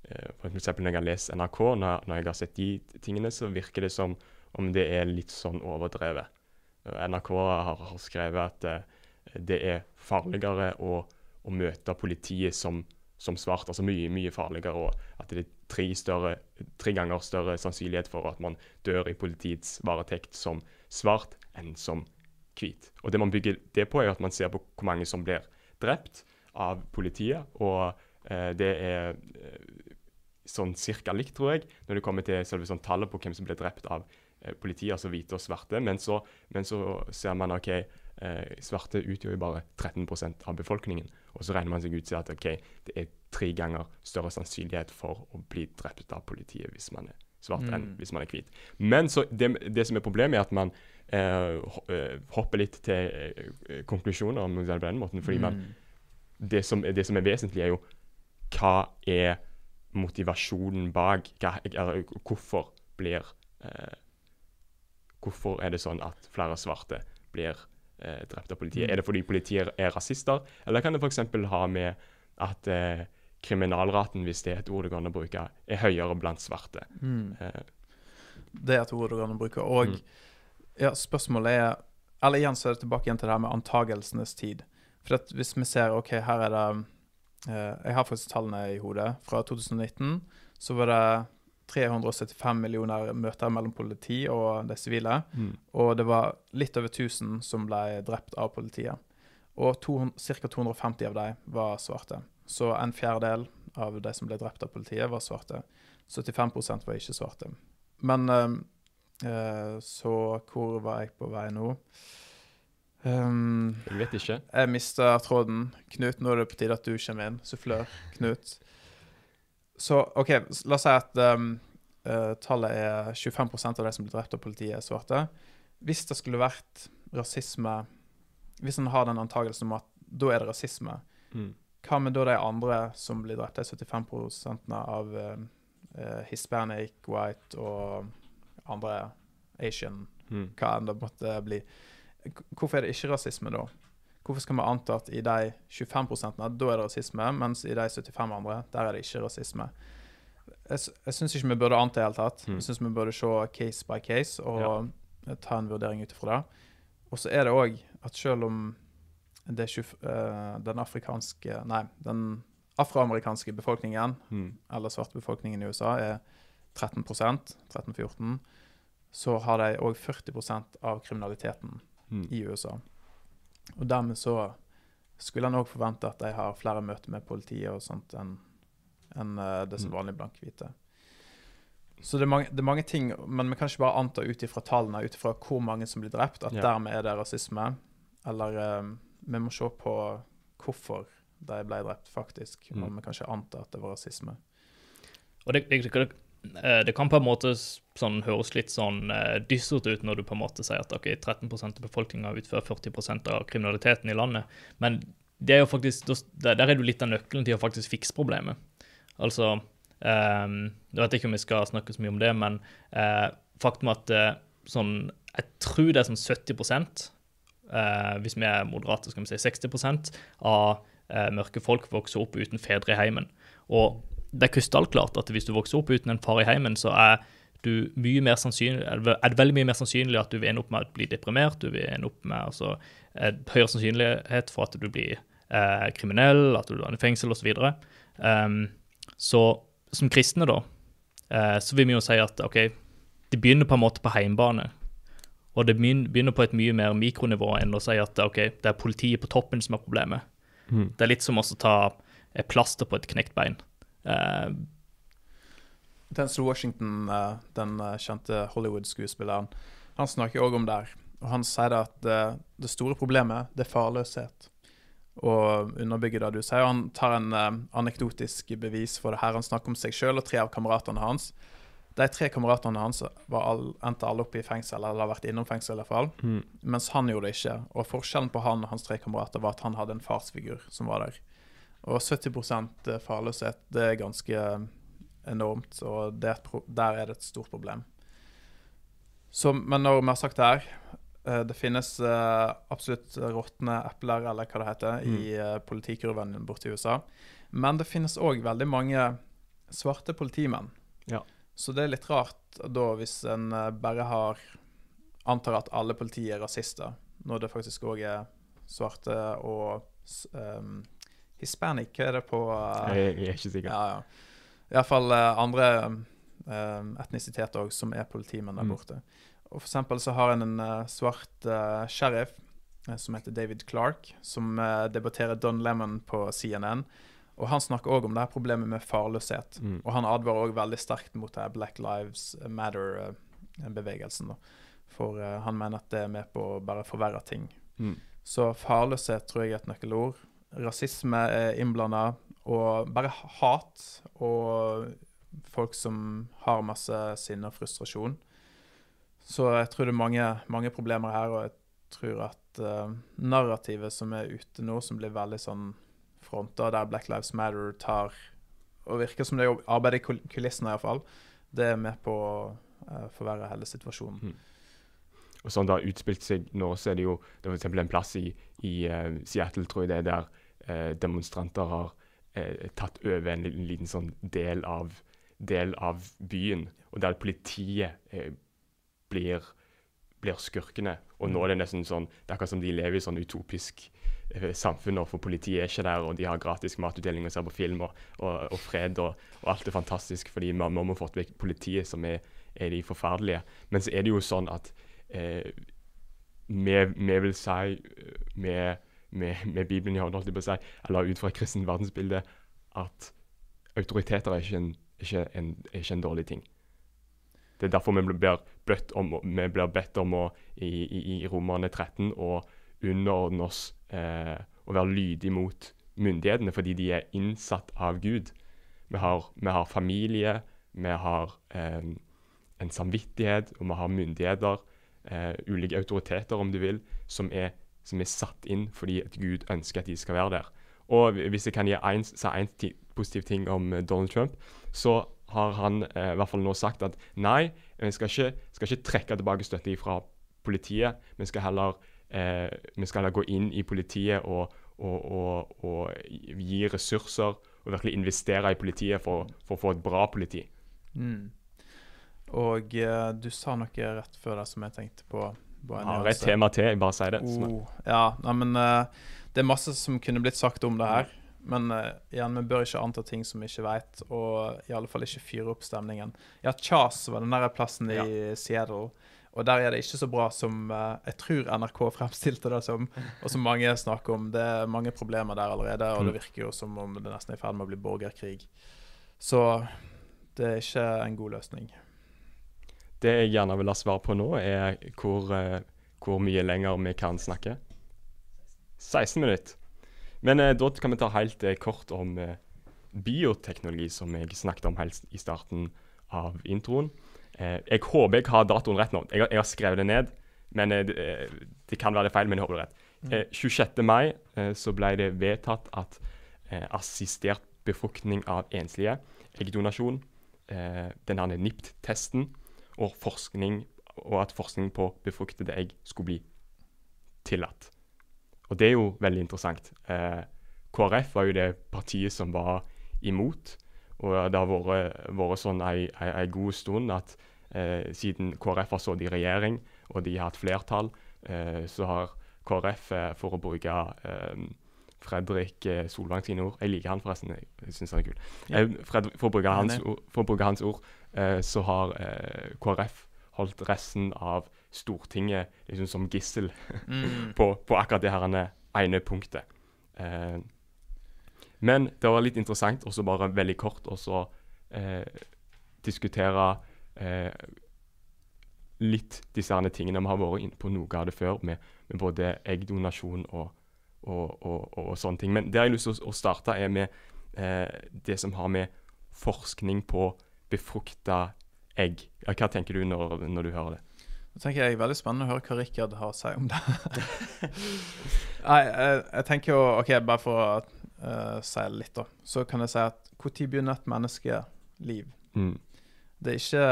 [SPEAKER 1] eh, For eksempel når jeg har lest NRK, når, når jeg har sett de tingene, så virker det som om det er litt sånn overdrevet. NRK har, har skrevet at eh, det er farligere å, å møte politiet som, som svart, altså mye, mye farligere, og at det er tre, større, tre ganger større sannsynlighet for at man dør i politiets varetekt som svart enn som hvit. Og det man bygger det på, er at man ser på hvor mange som blir drept av politiet, og eh, det er eh, sånn cirka likt, tror jeg, når det kommer til selve sånn tallet på hvem som ble drept av eh, politiet, altså hvite og svarte. Men så, men så ser man OK, eh, svarte utgjør jo bare 13% av befolkningen. Og så regner man seg ut til at OK, det er tre ganger større sannsynlighet for å bli drept av politiet hvis man er svart enn
[SPEAKER 2] Mm.
[SPEAKER 1] hvis man er hvit. Men så det, det som er problemet, er at man eh, eh, hopper litt til eh, konklusjoner om den måten. fordi man
[SPEAKER 2] Mm.
[SPEAKER 1] Det som, det som er vesentlig, er jo hva er motivasjonen bak? Hva, eller, hvorfor blir eh, Hvorfor er det sånn at flere svarte blir eh, drept av politiet?
[SPEAKER 2] Mm.
[SPEAKER 1] Er det fordi politiet er rasister, eller kan det f.eks. ha med at eh, kriminalraten, hvis det er et ord det går an å bruke, er høyere blant svarte?
[SPEAKER 2] Mm.
[SPEAKER 1] Eh,
[SPEAKER 2] Det er et ord det går an å bruke. Og
[SPEAKER 1] Mm.
[SPEAKER 2] ja, spørsmålet er Eller igjen så er det tilbake igjen til det her med antagelsenes tid. For hvis vi ser OK, her er det eh, Jeg har faktisk tallene i hodet. Fra 2019 så var det 375 millioner møter mellom politi og de sivile.
[SPEAKER 1] mm.
[SPEAKER 2] Og det var litt over 1000 som ble drept av politiet. Og ca. 250 av dem var svarte. Så en fjerdedel av de som ble drept av politiet, var svarte. 75% var ikke svarte. Men eh, Så hvor var jeg på vei nå? Ehm,
[SPEAKER 1] Jeg vet ikke.
[SPEAKER 2] jeg mista tråden. Knut, nå er det på tide at du kommer inn. Sufflør. Knut. Så OK, la oss si at um, uh, tallet er 25% av de som blir drept av politiet, er svarte. Hvis det skulle vært rasisme Hvis en har den antakelsen om at da er det rasisme,
[SPEAKER 1] Mm.
[SPEAKER 2] hva med da de andre som blir drept, de 75 av uh, hispanic, white og andre asian
[SPEAKER 1] Mm.
[SPEAKER 2] hva enn det måtte bli. Hvorfor er det ikke rasisme da? Hvorfor skal vi anta at i de 25 da er det rasisme, mens i de 75 andre, der er det ikke rasisme? Jeg, jeg syns ikke vi burde anta i det hele tatt.
[SPEAKER 1] Mm.
[SPEAKER 2] Jeg syns vi burde se case by case og ta en vurdering ut ifra det. Og så er det òg at selv om det 20, eh, den afrikanske Nei, den afroamerikanske befolkningen
[SPEAKER 1] Mm.
[SPEAKER 2] eller svartbefolkningen i USA er 13% 13-14, så har de òg 40% av kriminaliteten
[SPEAKER 1] Mm.
[SPEAKER 2] i USA. Og dermed så skulle en òg forvente at de har flere møter med politiet og sånt enn en, uh, det som
[SPEAKER 1] Mm.
[SPEAKER 2] vanlige blankhvite. Så det er, mange, det er mange ting, men vi kan ikke bare anta ut ifra tallene, ut ifra hvor mange som blir drept, at
[SPEAKER 1] Ja.
[SPEAKER 2] dermed er det rasisme. Eller uh, vi må se på hvorfor de ble drept, faktisk.
[SPEAKER 1] Mm.
[SPEAKER 2] Og vi kan ikke anta at det var rasisme.
[SPEAKER 3] Og det, det, det, eh, det kan på en måte sånn, høres litt sånn uh, dystert ut når du på en måte sier at okay, 13% av befolkninga utfører 40% av kriminaliteten i landet, men det er jo faktisk, der, er det jo litt av nøkkelen til å faktisk fikse problemet. Altså ehm, Jeg vet ikke om vi skal snakke så mye om det, men uh, faktum at uh, sånn Jeg tror det er sånn 70 uh, Hvis vi er moderate, skal vi si 60 av uh, mørke folk vokser opp uten fedre i heimen. Og det er krystallklart at hvis du vokser opp uten en far i heimen, så er du mye mer sannsynlig, er det veldig mye mer sannsynlig at du vil ende opp med å bli deprimert, du vil ende opp med altså, høyere sannsynlighet for at du blir eh, kriminell, at du er i fengsel osv. Så, um, så som kristne, da, eh, så vil vi jo si at OK, det begynner på en måte på heimbane. Og det begynner på et mye mer mikronivå enn å si at OK, det er politiet på toppen som er problemet.
[SPEAKER 1] Mm.
[SPEAKER 3] Det er litt som å ta plaster på et knekt bein. Eh,
[SPEAKER 2] Denzel Washington, uh, den eh, kjente Hollywood-skuespilleren, han snakker òg om det. Og han sier det at eh, det store problemet, det er farløshet. Og underbygger det du sier. Han tar en uh, anekdotisk bevis for det her. Han snakker om seg sjøl og tre av kameratene hans. De tre kameratene hans var all, endte alle oppe i fengsel, eller har vært innom fengsel i hvert fall.
[SPEAKER 1] Mm.
[SPEAKER 2] Mens han gjorde det ikke. Og forskjellen på han og hans tre kamerater var at han hadde en farsfigur som var der. Og 70% farløshet, det er ganske enormt, og er pro der er det et stort problem. Så, men når vi har sagt det her eh, Det finnes eh, absolutt råtne epler, eller hva det heter, i eh, politikurven borte i USA. Men det finnes òg veldig mange svarte politimenn.
[SPEAKER 1] Ja.
[SPEAKER 2] Så det er litt rart da hvis en eh, bare har antar at alle politi er rasister, når det faktisk òg er svarte og um, Hispanic, hva er det på uh,
[SPEAKER 1] Jeg, jeg er ikke sikker.
[SPEAKER 2] Ja, ja. Iallfall uh, andre um, etnisiteter òg som er politimenn der
[SPEAKER 1] Mm.
[SPEAKER 2] borte. Og For eksempel så har en en uh, svart sheriff som heter David Clark, som debatterer Don Lemon på CNN. Og Han snakker òg om det her problemet med farløshet.
[SPEAKER 1] Mm.
[SPEAKER 2] Og han advarer òg veldig sterkt mot det her Black Lives Matter-bevegelsen. For han mener at det er med på å bare forverre ting.
[SPEAKER 1] Mm.
[SPEAKER 2] Så farløshet tror jeg er et nøkkelord. Rasisme er innblanda, og bare hat og folk som har masse sinne og frustrasjon. Så jeg tror det er mange, mange problemer her, og jeg tror at uh, narrativet som er ute nå, som blir veldig sånn fronta, der Black Lives Matter tar Og virker som det er arbeid i kul- kulissene, iallfall, det er med på å uh, forverre hele situasjonen.
[SPEAKER 1] Og sånn det har utspilt seg nå, så er det jo det er for en plass i, i uh, Seattle, tror jeg det er, der demonstranter har eh, tatt over en liten, liten sånn del av, del av byen, og der politiet eh, blir, blir skurkene. Og nå er det nesten sånn Det er akkurat som de lever i sånn utopisk eh, samfunn, for politiet er ikke der, og de har gratis matutdeling og ser på film, og, og, og fred, og, og alt er fantastisk fordi mamma må fått vekk politiet, som er, er de forferdelige. Men så er det jo sånn at eh, vi, vi vil si eh, med, med, Bibelen i hånden, holdt jeg på å si, eller ut fra et kristent verdensbilde, at autoriteter er ikke en, ikke en, er ikke en dårlig ting. Det er derfor vi blir bedt om, blir bedt om å, i, i, i Romerne 13 å underordne oss eh, og være lydige mot myndighetene, fordi de er innsatt av Gud. Vi har, vi har familie, vi har eh, en samvittighet, og vi har myndigheter, eh, ulike autoriteter om du vil, som er, som er satt inn fordi at Gud ønsker at de skal være der. Og hvis jeg kan gi en, en positiv ting om eh, Donald Trump, så har han eh, i hvert fall nå sagt at nei, vi skal ikke, skal ikke trekke tilbake støtte fra politiet, vi skal heller, eh, vi skal heller gå inn i politiet og, og, og, og gi ressurser og virkelig investere i politiet for, for å få et bra politi.
[SPEAKER 2] Mm. Og eh, du sa noe rett før det som jeg tenkte på.
[SPEAKER 1] Har et tema til, jeg bare sier det.
[SPEAKER 2] Oh, ja, nei, men uh, det er masse som kunne blitt sagt om det her. Men uh, igjen, vi bør ikke anta ting som vi ikke vet, og i alle fall ikke fyre opp stemningen. Ja, Chas var den der plassen i Seattle, og der er det ikke så bra som uh, jeg tror NRK fremstilte det som, og som mange snakker om. Det er mange problemer der allerede, og det
[SPEAKER 1] Mm.
[SPEAKER 2] virker jo som om det nesten er i ferd med å bli borgerkrig. Så det er ikke en god løsning.
[SPEAKER 1] Det jeg gjerne vil ha svar på nå, er hvor, eh, hvor mye lenger vi kan snakke. 16 minutter. Men eh, da kan vi ta helt eh, kort om eh, bioteknologi, som jeg snakket om helt i starten av introen. Eh, jeg håper jeg har datoen rett nå. Jeg, har- jeg har skrevet det ned, men eh, det, det kan være det feil, men jeg håper det er rett. Eh, 26. mai eh, så ble det vedtatt at assistert befruktning av enslige, eggdonasjon, eh, den NIPT-testen og forskning og at forskning på befruktede egg skulle bli tillatt. Og det er jo veldig interessant. Eh, KrF var jo det partiet som var imot, Og det har vært, vært sånn ei god stund at eh, siden KrF har sittet i regjering og de har hatt flertall, eh, så har KrF, eh, for å bruke eh, Fredrik eh, Solvang sine ord Jeg liker han forresten, jeg, syns han er kul. For, å bruke hans, ord- eh, så har eh, KrF holdt resten av Stortinget liksom som gissel
[SPEAKER 2] Mm.
[SPEAKER 1] på, på akkurat det her ene punktet. Eh, men det var litt interessant også bare veldig kort å så eh, diskutere eh, litt disse her tingene. Vi har vært inne på noe av det før, med, med både eggdonasjon og, og, og, og, og sånne ting. Men det jeg har lyst til å, å starte, er med eh, det som har med forskning på befrukta egg. Hva tenker du når, når du hører det?
[SPEAKER 2] Nå tenker jeg Veldig spennende å høre hva Rikard har å si om det. Nei, jeg, jeg tenker jo OK, bare for å uh, si litt, da. Så kan jeg si at når begynner et menneskeliv?
[SPEAKER 1] Mm.
[SPEAKER 2] Det er ikke,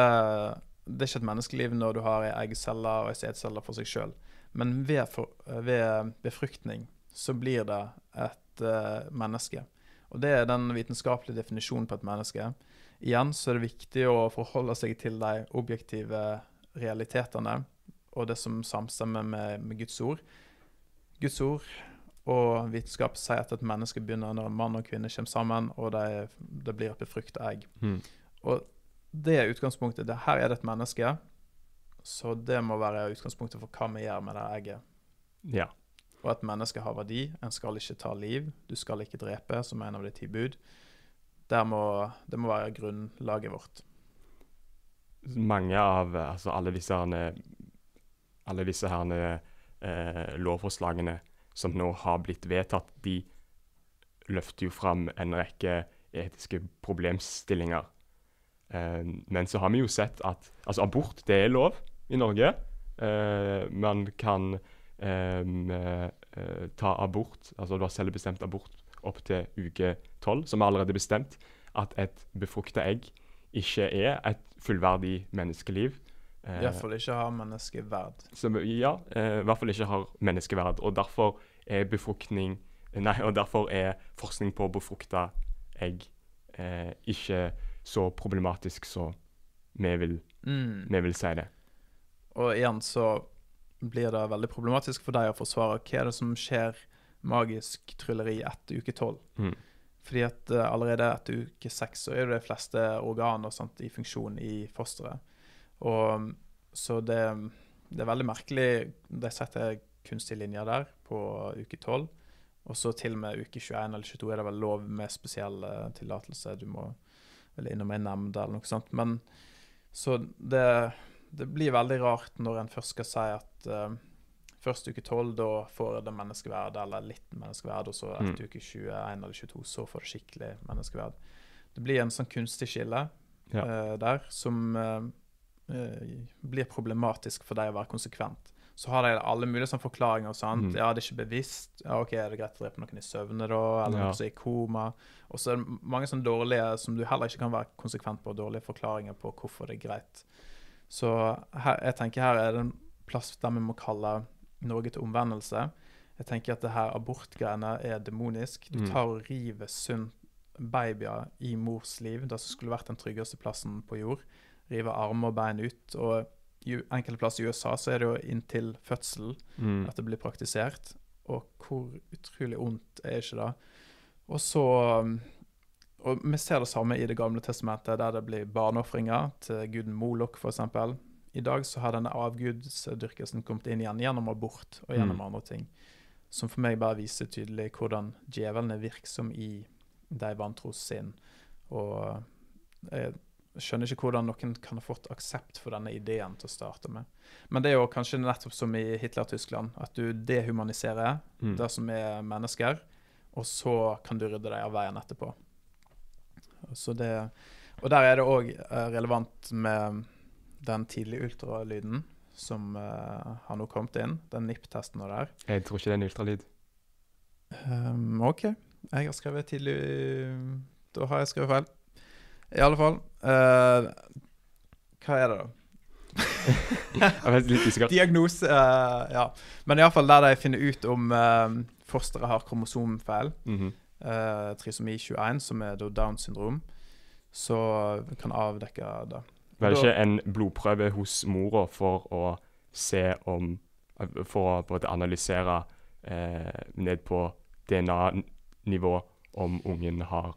[SPEAKER 2] det er ikke et menneskeliv når du har ei eggcelle og ei sædcelle for seg sjøl. Men ved, for, ved befruktning så blir det et uh, menneske. Og det er den vitenskapelige definisjonen på et menneske. Igjen så er det viktig å forholde seg til de objektive realitetene og det som samstemmer med, med Guds ord. Guds ord og vitenskap sier at et menneske begynner når mann og kvinne kommer sammen, og det, det blir et befrukta egg.
[SPEAKER 1] Mm.
[SPEAKER 2] Og det er utgangspunktet. Det, her er det et menneske, så det må være utgangspunktet for hva vi gjør med det egget.
[SPEAKER 1] Ja.
[SPEAKER 2] Og et menneske har verdi. En skal ikke ta liv. Du skal ikke drepe, som er en av de ti bud. Må, det må være grunnlaget vårt.
[SPEAKER 1] mange av altså alle disse herne, alle disse herne, eh, lovforslagene som nå har blitt vedtatt, de løfter jo fram en rekke etiske problemstillinger. Eh, men så har vi jo sett at altså abort det er lov i Norge. Eh, man kan eh, eh, ta abort, altså du har selvbestemt abort opp til uke tolv, som er allerede bestemt at et befrukta egg ikke er et fullverdig menneskeliv. Eh,
[SPEAKER 2] Iallfall ikke har menneskeverd.
[SPEAKER 1] som ja, eh, i hvert fall ikke har menneskeverd. Og derfor er befruktning Nei, og derfor er forskning på befrukta egg eh, ikke så problematisk som vi vil,
[SPEAKER 2] Mm.
[SPEAKER 1] vi vil si det.
[SPEAKER 2] Og igjen så blir det veldig problematisk for deg å forsvare hva er det som skjer magisk trylleri etter uke tolv.
[SPEAKER 1] Mm.
[SPEAKER 2] Fordi at eh, allerede etter uke seks så er det de fleste organer sant, i funksjon i fosteret. Og mm, så det, det er veldig merkelig De setter kunstige linjer der på uke tolv. Og så til og med uke 21 eller 22 er det vel lov med spesiell eh, tillatelse. Du må vel innom en nemnd eller noe sånt. Men så det, det blir veldig rart når en først skal si at eh, først uke 12, da får det menneskeverd, eller litt menneskeverd, og så etter uke 21 eller 22, så får det skikkelig menneskeverd. Det blir en sånn kunstig skille
[SPEAKER 1] Ja.
[SPEAKER 2] uh, der som uh, blir problematisk for deg å være konsekvent. Så har de alle mulige sånne forklaringer. sant?
[SPEAKER 1] Mm.
[SPEAKER 2] Ja, det er ikke bevisst. Ja, OK, er det greit å drepe noen i søvne, da? Eller
[SPEAKER 1] Ja.
[SPEAKER 2] noen som er i koma? Og så er det mange sånne dårlige som du heller ikke kan være konsekvent på, dårlige forklaringer på hvorfor det er greit. Så her, jeg tenker her er det en plass der vi må kalle Norge til omvendelse. Jeg tenker at det her abortgreiene er demonisk. Du
[SPEAKER 1] Mm.
[SPEAKER 2] tar og river sunt babyer i mors liv, det som skulle vært den tryggeste plassen på jord. River armer og bein ut. Og i enkelte plasser i USA så er det jo inntil fødsel
[SPEAKER 1] Mm.
[SPEAKER 2] at det blir praktisert. Og hvor utrolig ondt er ikke det? Og så Og vi ser det samme i Det gamle testamentet, der det blir barneofringer til guden Molok, f.eks. I dag så har denne avgudsdyrkelsen kommet inn igjen gjennom abort og gjennom
[SPEAKER 1] Mm.
[SPEAKER 2] andre ting. Som for meg bare viser tydelig hvordan djevelen er virksom i de vantros sinn. Og jeg skjønner ikke hvordan noen kan ha fått aksept for denne ideen til å starte med. Men det er jo kanskje nettopp som i Hitler-Tyskland, at du dehumaniserer
[SPEAKER 1] Mm.
[SPEAKER 2] det som er mennesker, og så kan du rydde deg av veien etterpå. Så det, og der er det òg relevant med den tidlige ultralyden som uh, har nå kommet inn, den NIP-testen og der.
[SPEAKER 1] Jeg tror ikke det er en ultralyd.
[SPEAKER 2] Um, OK, jeg har skrevet tidlig Da har jeg skrevet feil. I alle fall uh, Hva er det, da? Diagnose uh, Ja. Men iallfall der de finner ut om uh, fosteret har kromosomfeil.
[SPEAKER 1] Mhm.
[SPEAKER 2] eh, trisomi 21, som er da Downs syndrom. så kan avdekke det.
[SPEAKER 1] Var det
[SPEAKER 2] Da-
[SPEAKER 1] ikke en blodprøve hos mora for å se om For å både analysere eh, ned på DNA-nivå om ungen har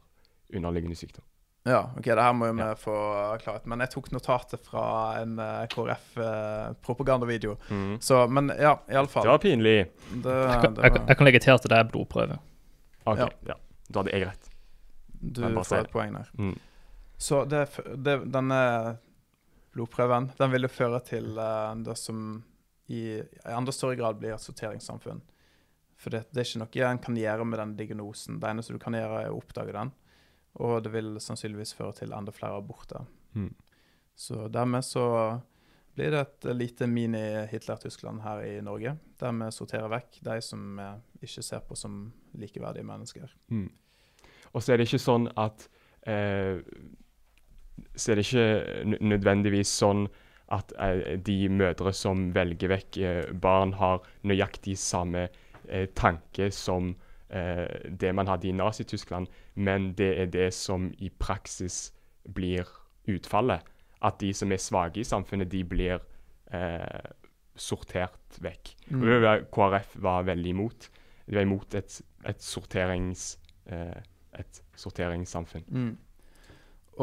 [SPEAKER 1] underliggende sykdom?
[SPEAKER 2] Ja, ok, det her må vi
[SPEAKER 1] Ja.
[SPEAKER 2] få klarhet. Men jeg tok notatet fra en eh, KrF-propagandavideo. Så, men ja,
[SPEAKER 1] Det
[SPEAKER 2] iallfall.
[SPEAKER 1] var pinlig.
[SPEAKER 2] Det,
[SPEAKER 3] det var...
[SPEAKER 2] Jeg,
[SPEAKER 3] jeg, kan- jeg kan legge til at det er blodprøve.
[SPEAKER 1] OK.
[SPEAKER 2] Ja.
[SPEAKER 1] Ja. Da hadde jeg rett.
[SPEAKER 2] du
[SPEAKER 1] jeg
[SPEAKER 2] får et poeng der.
[SPEAKER 1] Mm.
[SPEAKER 2] Så det, det, denne blodprøven den vil jo føre til eh, det som i, i enda større grad blir et sorteringssamfunn. For det, det er ikke noe en kan gjøre med den diagnosen. Det eneste du kan gjøre, er å oppdage den. Og det vil sannsynligvis føre til enda flere aborter.
[SPEAKER 1] Mm.
[SPEAKER 2] Så dermed så blir det et lite mini-Hitler-Tyskland her i Norge, der vi sorterer vekk de som vi ikke ser på som likeverdige mennesker.
[SPEAKER 1] Mm. Og så er det ikke sånn at eh, Så er det ikke nødvendigvis sånn at eh, de mødre som velger vekk eh, barn, har nøyaktig samme eh, tanke som eh, det man hadde i Nazi-Tyskland, men det er det som i praksis blir utfallet. At de som er svake i samfunnet, de blir eh, sortert vekk. Mm. KrF var veldig imot. De var imot et, et, sorterings, eh, et sorteringssamfunn.
[SPEAKER 2] Mm.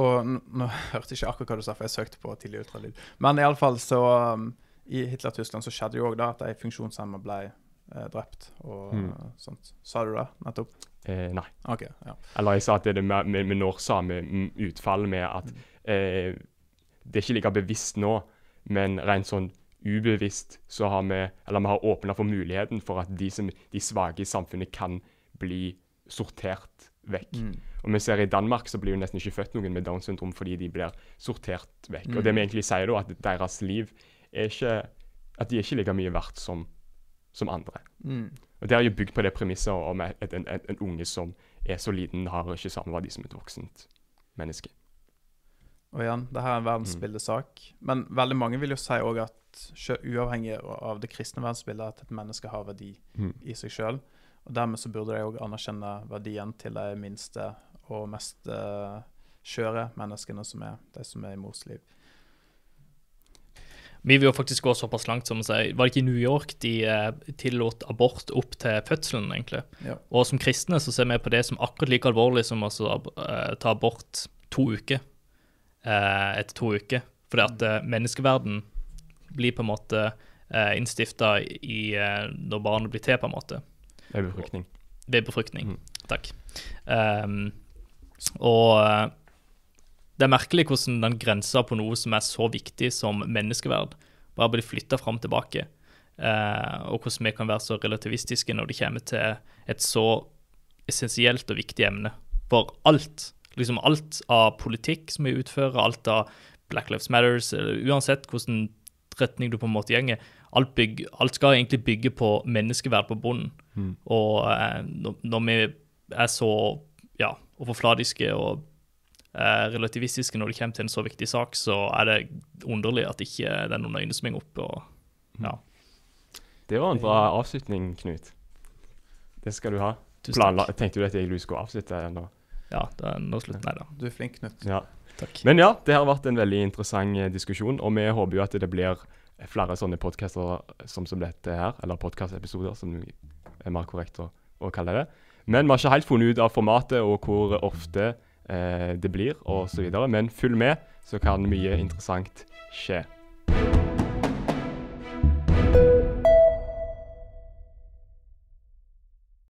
[SPEAKER 2] Og nå hørte jeg ikke akkurat hva du sa, for jeg søkte på tidlig ultralyd. Men iallfall så um, I Hitler-Tyskland så skjedde jo òg da at ei funksjonshemma ble eh, drept og
[SPEAKER 1] Mm.
[SPEAKER 2] sånt. Sa du det nettopp?
[SPEAKER 1] Eh, nei.
[SPEAKER 2] OK. ja.
[SPEAKER 1] Eller jeg sa at det er det med, med, med mm, utfall med at
[SPEAKER 2] Mm.
[SPEAKER 1] eh, Det er ikke like bevisst nå, men rent sånn ubevisst så har vi Eller vi har åpna for muligheten for at de, som, de svake i samfunnet kan bli sortert vekk.
[SPEAKER 2] Mm.
[SPEAKER 1] Og vi ser I Danmark så blir jo nesten ikke født noen med Downs syndrom fordi de blir sortert vekk. Og det
[SPEAKER 2] Mm.
[SPEAKER 1] vi egentlig sier da, at deres liv er ikke At de er ikke like mye verdt som, som andre.
[SPEAKER 2] Mm.
[SPEAKER 1] Og Det er jo bygd på det premisset om en, en, en unge som er så liten, har ikke samme verdi som et voksent menneske.
[SPEAKER 2] Og igjen, det her er en verdensbildesak. Men veldig mange vil jo si òg at uavhengig av det kristne verdensbildet, at et menneske har verdi
[SPEAKER 1] Mm.
[SPEAKER 2] i seg sjøl. Og dermed så burde de òg anerkjenne verdien til de minste og mest uh, skjøre menneskene som er de som er i mors liv.
[SPEAKER 3] Vi vil jo faktisk gå såpass langt som å si Var det ikke i New York de eh, tillot abort opp til fødselen, egentlig?
[SPEAKER 2] Ja.
[SPEAKER 3] Og som kristne så ser vi på det som akkurat like alvorlig som å altså, eh, ta abort to uker eh, etter to uker. Fordi at menneskeverden blir på en måte innstifta når barnet blir til, på en måte.
[SPEAKER 1] Er befruktning.
[SPEAKER 3] Ved befruktning.
[SPEAKER 1] Mm.
[SPEAKER 3] Takk. Um, og eh, det er merkelig hvordan den grensa på noe som er så viktig som menneskeverd, bare blir flytta fram tilbake. Uh, og hvordan vi kan være så relativistiske når det kommer til et så essensielt og viktig emne. For alt, liksom alt av politikk som vi utfører, alt av Black Lives Matters, eller uansett hvordan retning du på en måte gjenger, alt, bygge, alt skal egentlig bygge på menneskeverd på bunnen.
[SPEAKER 1] Mm.
[SPEAKER 3] Og eh, når, når vi er så ja, overfladiske og eh, relativistiske når det kommer til en så viktig sak, så er det underlig at ikke det er noen øyne som henger opp. Og, ja.
[SPEAKER 1] Det var en bra avslutning, Knut. Det skal du ha. Planla tenkte du at jeg skulle avslutte nå?
[SPEAKER 3] Ja, det er nå slutt. Nei da.
[SPEAKER 2] Du er flink, Knut.
[SPEAKER 1] Ja.
[SPEAKER 3] Takk.
[SPEAKER 1] Men ja, det har vært en veldig interessant eh, diskusjon, og vi håper jo at det blir flere sånne podcaster som, som dette her, eller podkastepisoder, som er mer korrekt å, å kalle det. Men vi har ikke helt funnet ut av formatet og hvor ofte eh, det blir, videre. Men følg med, så kan mye interessant skje.